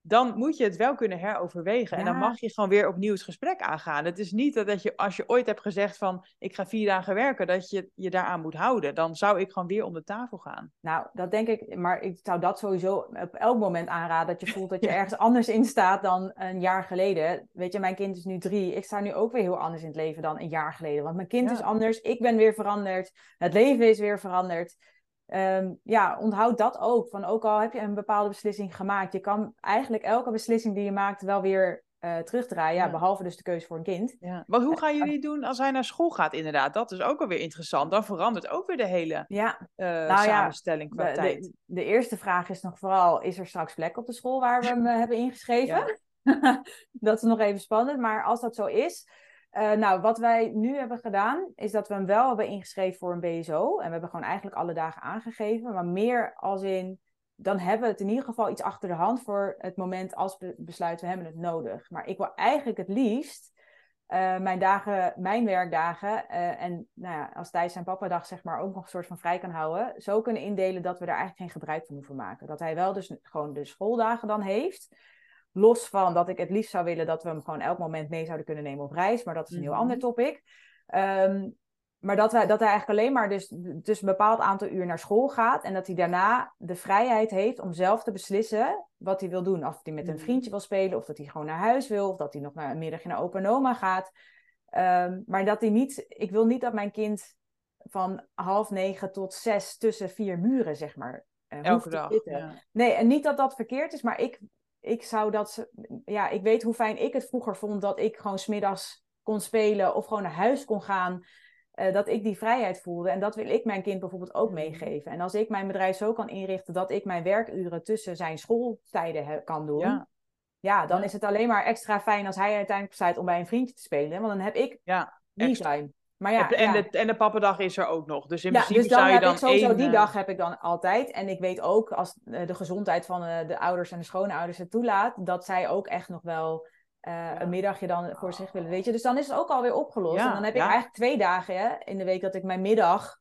dan moet je het wel kunnen heroverwegen. En dan mag je gewoon weer opnieuw het gesprek aangaan. Het is niet dat, dat je, als je ooit hebt gezegd van ik ga vier dagen werken, dat je je daaraan moet houden. Dan zou ik gewoon weer om de tafel gaan. Nou, dat denk ik, maar ik zou dat sowieso op elk moment aanraden. Dat je voelt dat je ergens anders in staat dan een jaar geleden. Weet je, mijn kind is nu drie. Ik sta nu ook weer heel anders in het leven dan een jaar geleden. Want mijn kind is anders, ik ben weer veranderd. Het leven is weer veranderd. Um, ja, onthoud dat ook. Van ook al heb je een bepaalde beslissing gemaakt, je kan eigenlijk elke beslissing die je maakt wel weer uh, terugdraaien. Ja, behalve dus de keuze voor een kind. Ja. Maar hoe gaan jullie doen als hij naar school gaat, inderdaad? Dat is ook alweer interessant. Dan verandert ook weer de hele ja. Uh, nou, samenstelling qua de, tijd. De, de, eerste vraag is nog vooral, is er straks plek op de school waar we hem eh, hebben ingeschreven? dat is nog even spannend. Maar als dat zo is, uh, nou, wat wij nu hebben gedaan, is dat we hem wel hebben ingeschreven voor een BSO. En we hebben gewoon eigenlijk alle dagen aangegeven. Maar meer als in, dan hebben we het in ieder geval iets achter de hand voor het moment als we besluiten, we hebben het nodig. Maar ik wil eigenlijk het liefst uh, mijn dagen, mijn werkdagen uh, en nou ja, als Thijs zijn papadag zeg maar ook nog een soort van vrij kan houden, zo kunnen indelen dat we daar eigenlijk geen gebruik van hoeven maken. Dat hij wel dus gewoon de schooldagen dan heeft. Los van dat ik het liefst zou willen dat we hem gewoon elk moment mee zouden kunnen nemen op reis. Maar dat is een heel ander mhm. topic. Um, maar dat, wij, dat hij eigenlijk alleen maar dus, dus een bepaald aantal uur naar school gaat. En dat hij daarna de vrijheid heeft om zelf te beslissen wat hij wil doen. Of hij met een mhm. vriendje wil spelen, of dat hij gewoon naar huis wil. Of dat hij nog naar een middagje naar opa en oma gaat. Um, maar dat hij niet... Ik wil niet dat mijn kind van half negen tot zes tussen vier muren, zeg maar, uh, Elke dag. Ja. Nee, en niet dat dat verkeerd is, maar ik ik zou dat, ja, ik weet hoe fijn ik het vroeger vond dat ik gewoon smiddags kon spelen of gewoon naar huis kon gaan. Uh, dat ik die vrijheid voelde. En dat wil ik mijn kind bijvoorbeeld ook meegeven. En als ik mijn bedrijf zo kan inrichten dat ik mijn werkuren tussen zijn schooltijden kan doen. Ja. ja dan is het alleen maar extra fijn als hij uiteindelijk besluit om bij een vriendje te spelen. Want dan heb ik ja, me-time. Maar ja, en, ja. De, en de pappendag is er ook nog. Dus in ja, principe dus dan zou je dan ik sowieso één, die uh... dag heb ik dan altijd. En ik weet ook als uh, de gezondheid van uh, de ouders en de schoonouders het toelaat, dat zij ook echt nog wel ja. een middagje dan voor zich willen. Weet je, dus dan is het ook alweer opgelost. en dan heb ik eigenlijk twee dagen hè, in de week dat ik mijn middag.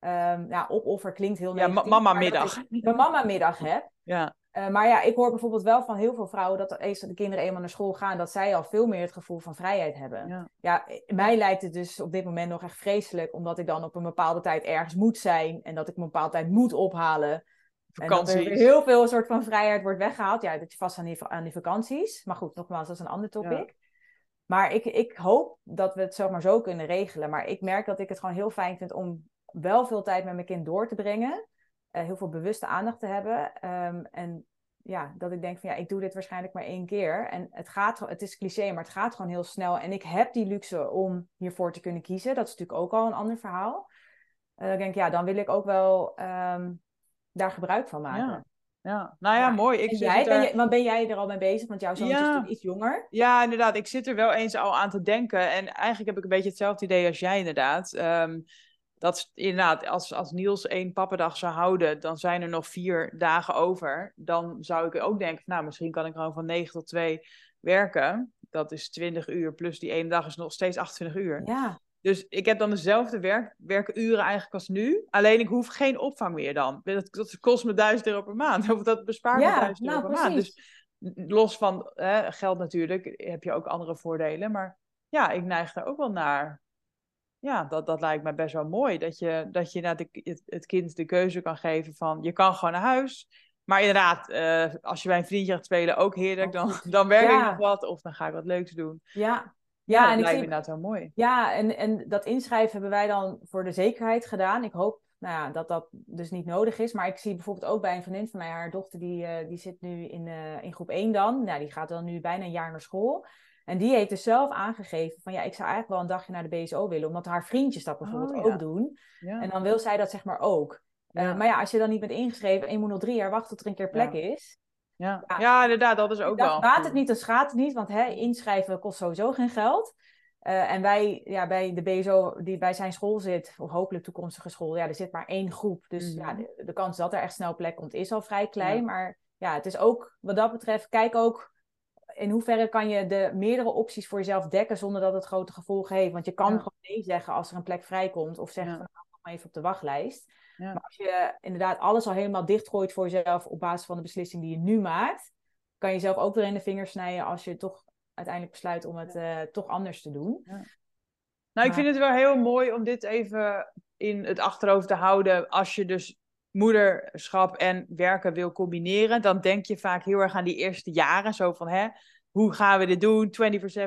Um, ja, opoffer klinkt heel negatief. Ja, mama middag. Mijn mama middag heb. Ja. Uh, maar ja, ik hoor bijvoorbeeld wel van heel veel vrouwen dat als de kinderen eenmaal naar school gaan, dat zij al veel meer het gevoel van vrijheid hebben. Ja. ja, mij lijkt het dus op dit moment nog echt vreselijk, omdat ik dan op een bepaalde tijd ergens moet zijn en dat ik een bepaalde tijd moet ophalen. Vakanties. En dat er heel veel soort van vrijheid wordt weggehaald. Ja, dat je vast aan die, aan die vakanties. Maar goed, nogmaals, dat is een ander topic. Ja. Maar ik, ik hoop dat we het zomaar zo kunnen regelen. Maar ik merk dat ik het gewoon heel fijn vind om wel veel tijd met mijn kind door te brengen uh, heel veel bewuste aandacht te hebben. Um, en ja, dat ik denk van ja, ik doe dit waarschijnlijk maar één keer. En het gaat, het is cliché, maar het gaat gewoon heel snel. En ik heb die luxe om hiervoor te kunnen kiezen. Dat is natuurlijk ook al een ander verhaal. Uh, dan denk ik, ja, dan wil ik ook wel um, daar gebruik van maken. Ja. Ja, nou ja, ja. mooi. Ik jij, ben je, want ben jij er al mee bezig? Want jouw zoon ja. is natuurlijk iets jonger. Ja, inderdaad. Ik zit er wel eens al aan te denken. En eigenlijk heb ik een beetje hetzelfde idee als jij, inderdaad. Um, dat inderdaad, als, als Niels één pappendag zou houden, dan zijn er nog vier dagen over. Dan zou ik ook denken, nou, misschien kan ik gewoon van 9 tot 2 werken. Dat is 20 uur, plus die ene dag is nog steeds 28 uur. Ja. Dus ik heb dan dezelfde werk, werkuren eigenlijk als nu. Alleen ik hoef geen opvang meer dan. Dat, dat kost me 1000 euro per maand. Of dat bespaart me 1000 nou, euro per precies. maand. Dus los van hè, geld natuurlijk, heb je ook andere voordelen. Maar ja, ik neig daar ook wel naar ja, dat, dat lijkt me best wel mooi. Dat je, dat je naar de, het, het, kind de keuze kan geven van je kan gewoon naar huis. Maar inderdaad, uh, als je bij een vriendje gaat spelen, ook heerlijk. Dan, dan werk ja. ik nog wat of dan ga ik wat leuks doen. Ja, ja, ja dat en lijkt zie, me inderdaad wel mooi. Ja, en, en dat inschrijven hebben wij dan voor de zekerheid gedaan. Ik hoop nou ja, dat dat dus niet nodig is. Maar ik zie bijvoorbeeld ook bij een vriendin van mij, haar dochter, die, uh, die zit nu in, uh, in groep 1 dan. Nou, die gaat dan nu bijna een jaar naar school. En die heeft dus zelf aangegeven van ja, ik zou eigenlijk wel een dagje naar de BSO willen, omdat haar vriendjes dat bijvoorbeeld oh, ja. ook doen. Ja. En dan wil zij dat zeg maar ook. Ja. Uh, maar ja, als je dan niet bent ingeschreven en je moet nog drie jaar wachten tot er een keer plek is. Ja. Ja. inderdaad, dat is ook wel. Baat het niet, dan schaadt het niet, want hè, inschrijven kost sowieso geen geld. Uh, en wij, ja, bij de BSO die bij zijn school zit, of hopelijk toekomstige school, ja, er zit maar één groep. Dus mm -hmm. ja, de, de, kans dat er echt snel plek komt is al vrij klein. Maar ja, het is ook wat dat betreft, kijk ook in hoeverre kan je de meerdere opties voor jezelf dekken zonder dat het grote gevolgen heeft? Want je kan gewoon nee zeggen als er een plek vrijkomt of zeggen van nou, maar even op de wachtlijst. Maar als je inderdaad alles al helemaal dichtgooit voor jezelf op basis van de beslissing die je nu maakt, kan je jezelf ook weer in de vingers snijden als je toch uiteindelijk besluit om het uh, toch anders te doen. Nou, ik vind het wel heel mooi om dit even in het achterhoofd te houden. Als je dus moederschap en werken wil combineren, dan denk je vaak heel erg aan die eerste jaren. Zo van, hè, hoe gaan we dit doen?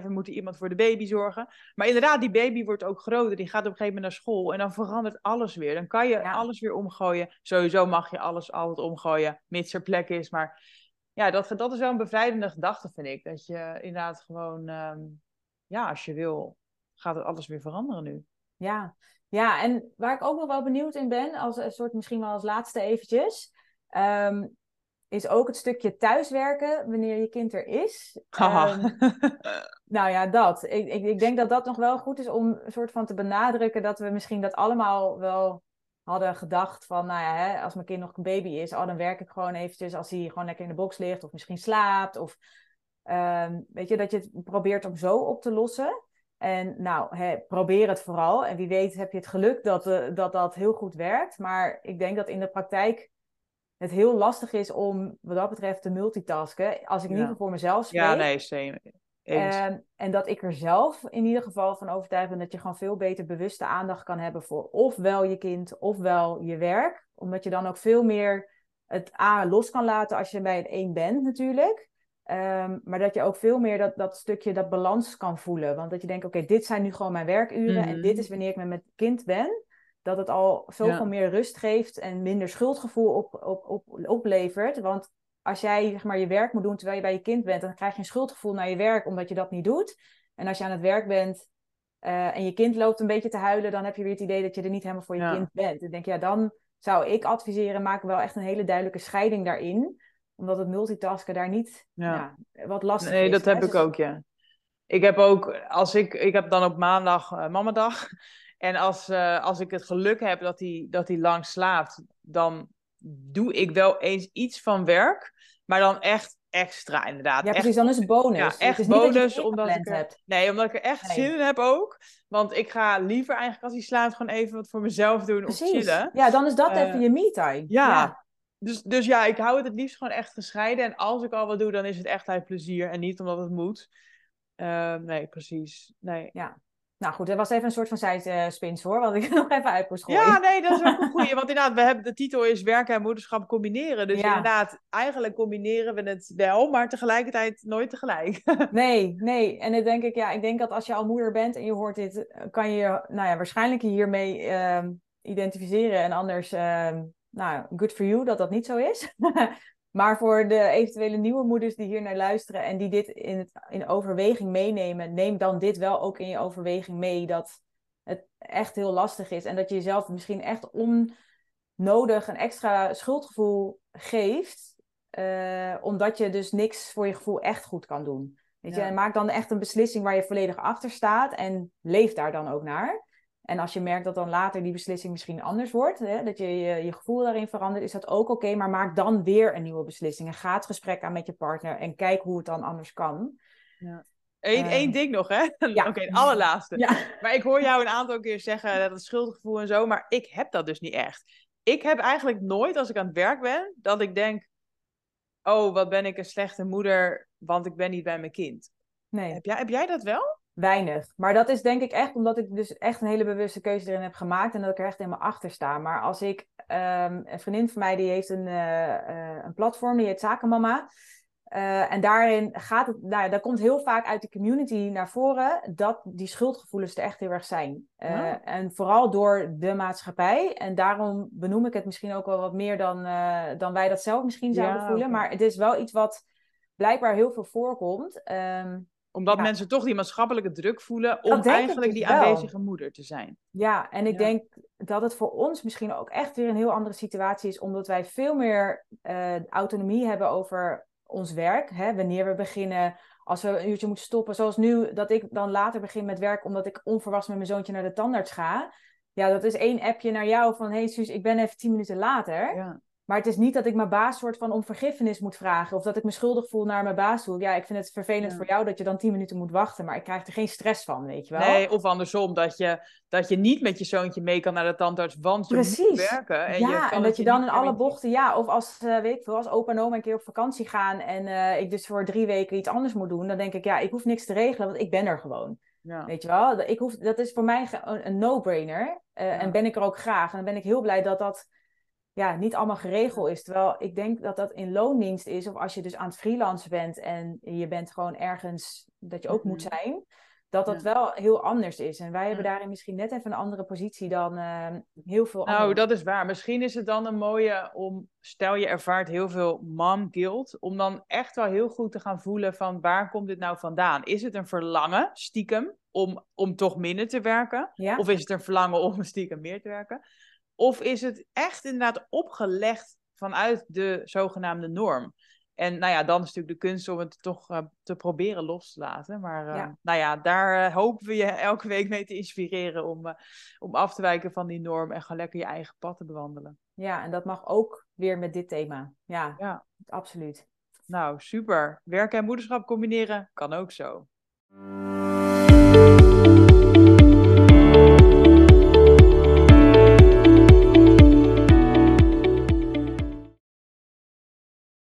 24-7 moet iemand voor de baby zorgen. Maar inderdaad, die baby wordt ook groter. Die gaat op een gegeven moment naar school. En dan verandert alles weer. Dan kan je alles weer omgooien. Sowieso mag je alles altijd omgooien, mits er plek is. Maar ja, dat, dat is wel een bevrijdende gedachte, vind ik. Dat je inderdaad gewoon, ehm, ja, als je wil, gaat het alles weer veranderen nu. Ja, ja, en waar ik ook nog wel benieuwd in ben, als een soort misschien wel als laatste eventjes, ehm, is ook het stukje thuiswerken wanneer je kind er is. Um, nou ja, dat. Ik, ik, ik denk dat dat nog wel goed is om een soort van te benadrukken dat we misschien dat allemaal wel hadden gedacht van, nou ja, hè, als mijn kind nog een baby is, oh, dan werk ik gewoon eventjes als hij gewoon lekker in de box ligt of misschien slaapt. Of ehm, weet je, dat je het probeert om zo op te lossen. En nou, probeer het vooral. En wie weet heb je het geluk dat, uh, dat dat heel goed werkt. Maar ik denk dat in de praktijk het heel lastig is om wat dat betreft te multitasken. Als ik in ieder geval voor mezelf spreek. Ja, nee, same. En, en dat ik er zelf in ieder geval van overtuigd ben dat je gewoon veel beter bewuste aandacht kan hebben voor ofwel je kind ofwel je werk. Omdat je dan ook veel meer het A los kan laten als je bij het één bent natuurlijk. Um, maar dat je ook veel meer dat, dat stukje, dat balans kan voelen. Want dat je denkt, oké, dit zijn nu gewoon mijn werkuren en dit mhm. is wanneer ik met mijn kind ben. Dat het al zoveel meer rust geeft en minder schuldgevoel op, op, op, oplevert. Want als jij zeg maar, je werk moet doen terwijl je bij je kind bent, dan krijg je een schuldgevoel naar je werk omdat je dat niet doet. En als je aan het werk bent uh, en je kind loopt een beetje te huilen, dan heb je weer het idee dat je er niet helemaal voor je kind bent. Dan denk je, ja, dan zou ik adviseren, maak wel echt een hele duidelijke scheiding daarin omdat het multitasken daar niet ja. wat lastig nee, is. Nee, dat heb ik dus ook, ja. Ik heb ook, als ik, ik heb dan op maandag uh, mamadag. En als, uh, als ik het geluk heb dat hij dat hij lang slaapt, dan doe ik wel eens iets van werk. Maar dan echt extra, inderdaad. Ja, precies, dan is het bonus. Ja, echt bonus, omdat ik er, Nee, omdat ik er echt zin in heb ook. Want ik ga liever eigenlijk als hij slaapt gewoon even wat voor mezelf doen precies. of chillen. Ja, dan is dat uh, even je me-time. Ja, ja, dus, dus ja, ik hou het het liefst gewoon echt gescheiden. En als ik al wat doe, dan is het echt uit plezier en niet omdat het moet. Uh, nee, precies. Nee. Ja. Nou goed, dat was even een soort van zijspins hoor, wat ik nog even uit moest gooien. Ja, nee, dat is ook een goeie. Want inderdaad, we hebben, de titel is werken en moederschap combineren. Dus inderdaad, eigenlijk combineren we het wel, maar tegelijkertijd nooit tegelijk. nee, nee. En dan denk ik, ja, ik denk dat als je al moeder bent en je hoort dit, kan je nou ja, waarschijnlijk hiermee uh, identificeren. En anders uh, nou, good for you dat dat niet zo is. maar voor de eventuele nieuwe moeders die hier naar luisteren en die dit in, het, in overweging meenemen, neem dan dit wel ook in je overweging mee dat het echt heel lastig is en dat je jezelf misschien echt onnodig een extra schuldgevoel geeft, uh, omdat je dus niks voor je gevoel echt goed kan doen. Weet je, en maak dan echt een beslissing waar je volledig achter staat en leef daar dan ook naar. En als je merkt dat dan later die beslissing misschien anders wordt, hè, dat je, je, je gevoel daarin verandert, is dat ook oké. maar maak dan weer een nieuwe beslissing. En ga het gesprek aan met je partner en kijk hoe het dan anders kan. Ja. Eén, één ehm, ding nog, hè? Ja. Oké, het allerlaatste. Ja. Maar ik hoor jou een aantal keer zeggen dat het schuldgevoel en zo, maar ik heb dat dus niet echt. Ik heb eigenlijk nooit, als ik aan het werk ben, dat ik denk: Oh, wat ben ik een slechte moeder, want ik ben niet bij mijn kind. Nee. Heb jij, heb jij dat wel? Weinig. Maar dat is denk ik echt omdat ik dus echt een hele bewuste keuze erin heb gemaakt en dat ik er echt helemaal achter sta. Maar als ik, um, een vriendin van mij die heeft een, uh, uh, een platform, die heet Zakenmama. Uh, en daarin gaat het, nou ja, daar komt heel vaak uit de community naar voren dat die schuldgevoelens er echt heel erg zijn. Ja. En vooral door de maatschappij. En daarom benoem ik het misschien ook wel wat meer dan, dan wij dat zelf misschien zouden ja, voelen. Okay. Maar het is wel iets wat blijkbaar heel veel voorkomt. Um, omdat mensen toch die maatschappelijke druk voelen om eigenlijk dus die aanwezige moeder te zijn. Ja, en ik denk dat het voor ons misschien ook echt weer een heel andere situatie is, omdat wij veel meer uh, autonomie hebben over ons werk. Hè? Wanneer we beginnen, als we een uurtje moeten stoppen. Zoals nu, dat ik dan later begin met werk omdat ik onverwachts met mijn zoontje naar de tandarts ga. Ja, dat is één appje naar jou van, hey Suus, ik ben even tien minuten later. Ja. Maar het is niet dat ik mijn baas soort van om vergiffenis moet vragen. Of dat ik me schuldig voel naar mijn baas toe. Ja, ik vind het vervelend voor jou dat je dan tien minuten moet wachten. Maar ik krijg er geen stress van, weet je wel. Nee, of andersom. Dat je, dat je niet met je zoontje mee kan naar de tandarts. Want je Precies. moet werken. En ja, en dat je dan in alle bochten... Ja, of als, uh, weet ik veel, als opa en oma een keer op vakantie gaan. En uh, ik dus voor drie weken iets anders moet doen. Dan denk ik, ja, ik hoef niks te regelen. Want ik ben er gewoon. Ja. Weet je wel? Ik hoef, dat is voor mij een no-brainer. Uh, En ben ik er ook graag. En dan ben ik heel blij dat dat ja, niet allemaal geregeld is. Terwijl ik denk dat dat in loondienst is, of als je dus aan het freelancen bent en je bent gewoon ergens dat je ook moet mhm. zijn, dat dat wel heel anders is. En wij hebben daarin misschien net even een andere positie dan uh, heel veel Nou, dat is waar. Misschien is het dan een mooie om, stel je ervaart heel veel mom guilt, om dan echt wel heel goed te gaan voelen van waar komt dit nou vandaan? Is het een verlangen, stiekem, om, om toch minder te werken? Of is het een verlangen om stiekem meer te werken? Of is het echt inderdaad opgelegd vanuit de zogenaamde norm? En nou ja, dan is natuurlijk de kunst om het toch uh, te proberen los te laten. Maar uh, nou ja, daar uh, hopen we je elke week mee te inspireren om, om af te wijken van die norm en gewoon lekker je eigen pad te bewandelen. Ja, en dat mag ook weer met dit thema. Ja, ja. absoluut. Nou, super. Werk en moederschap combineren kan ook zo.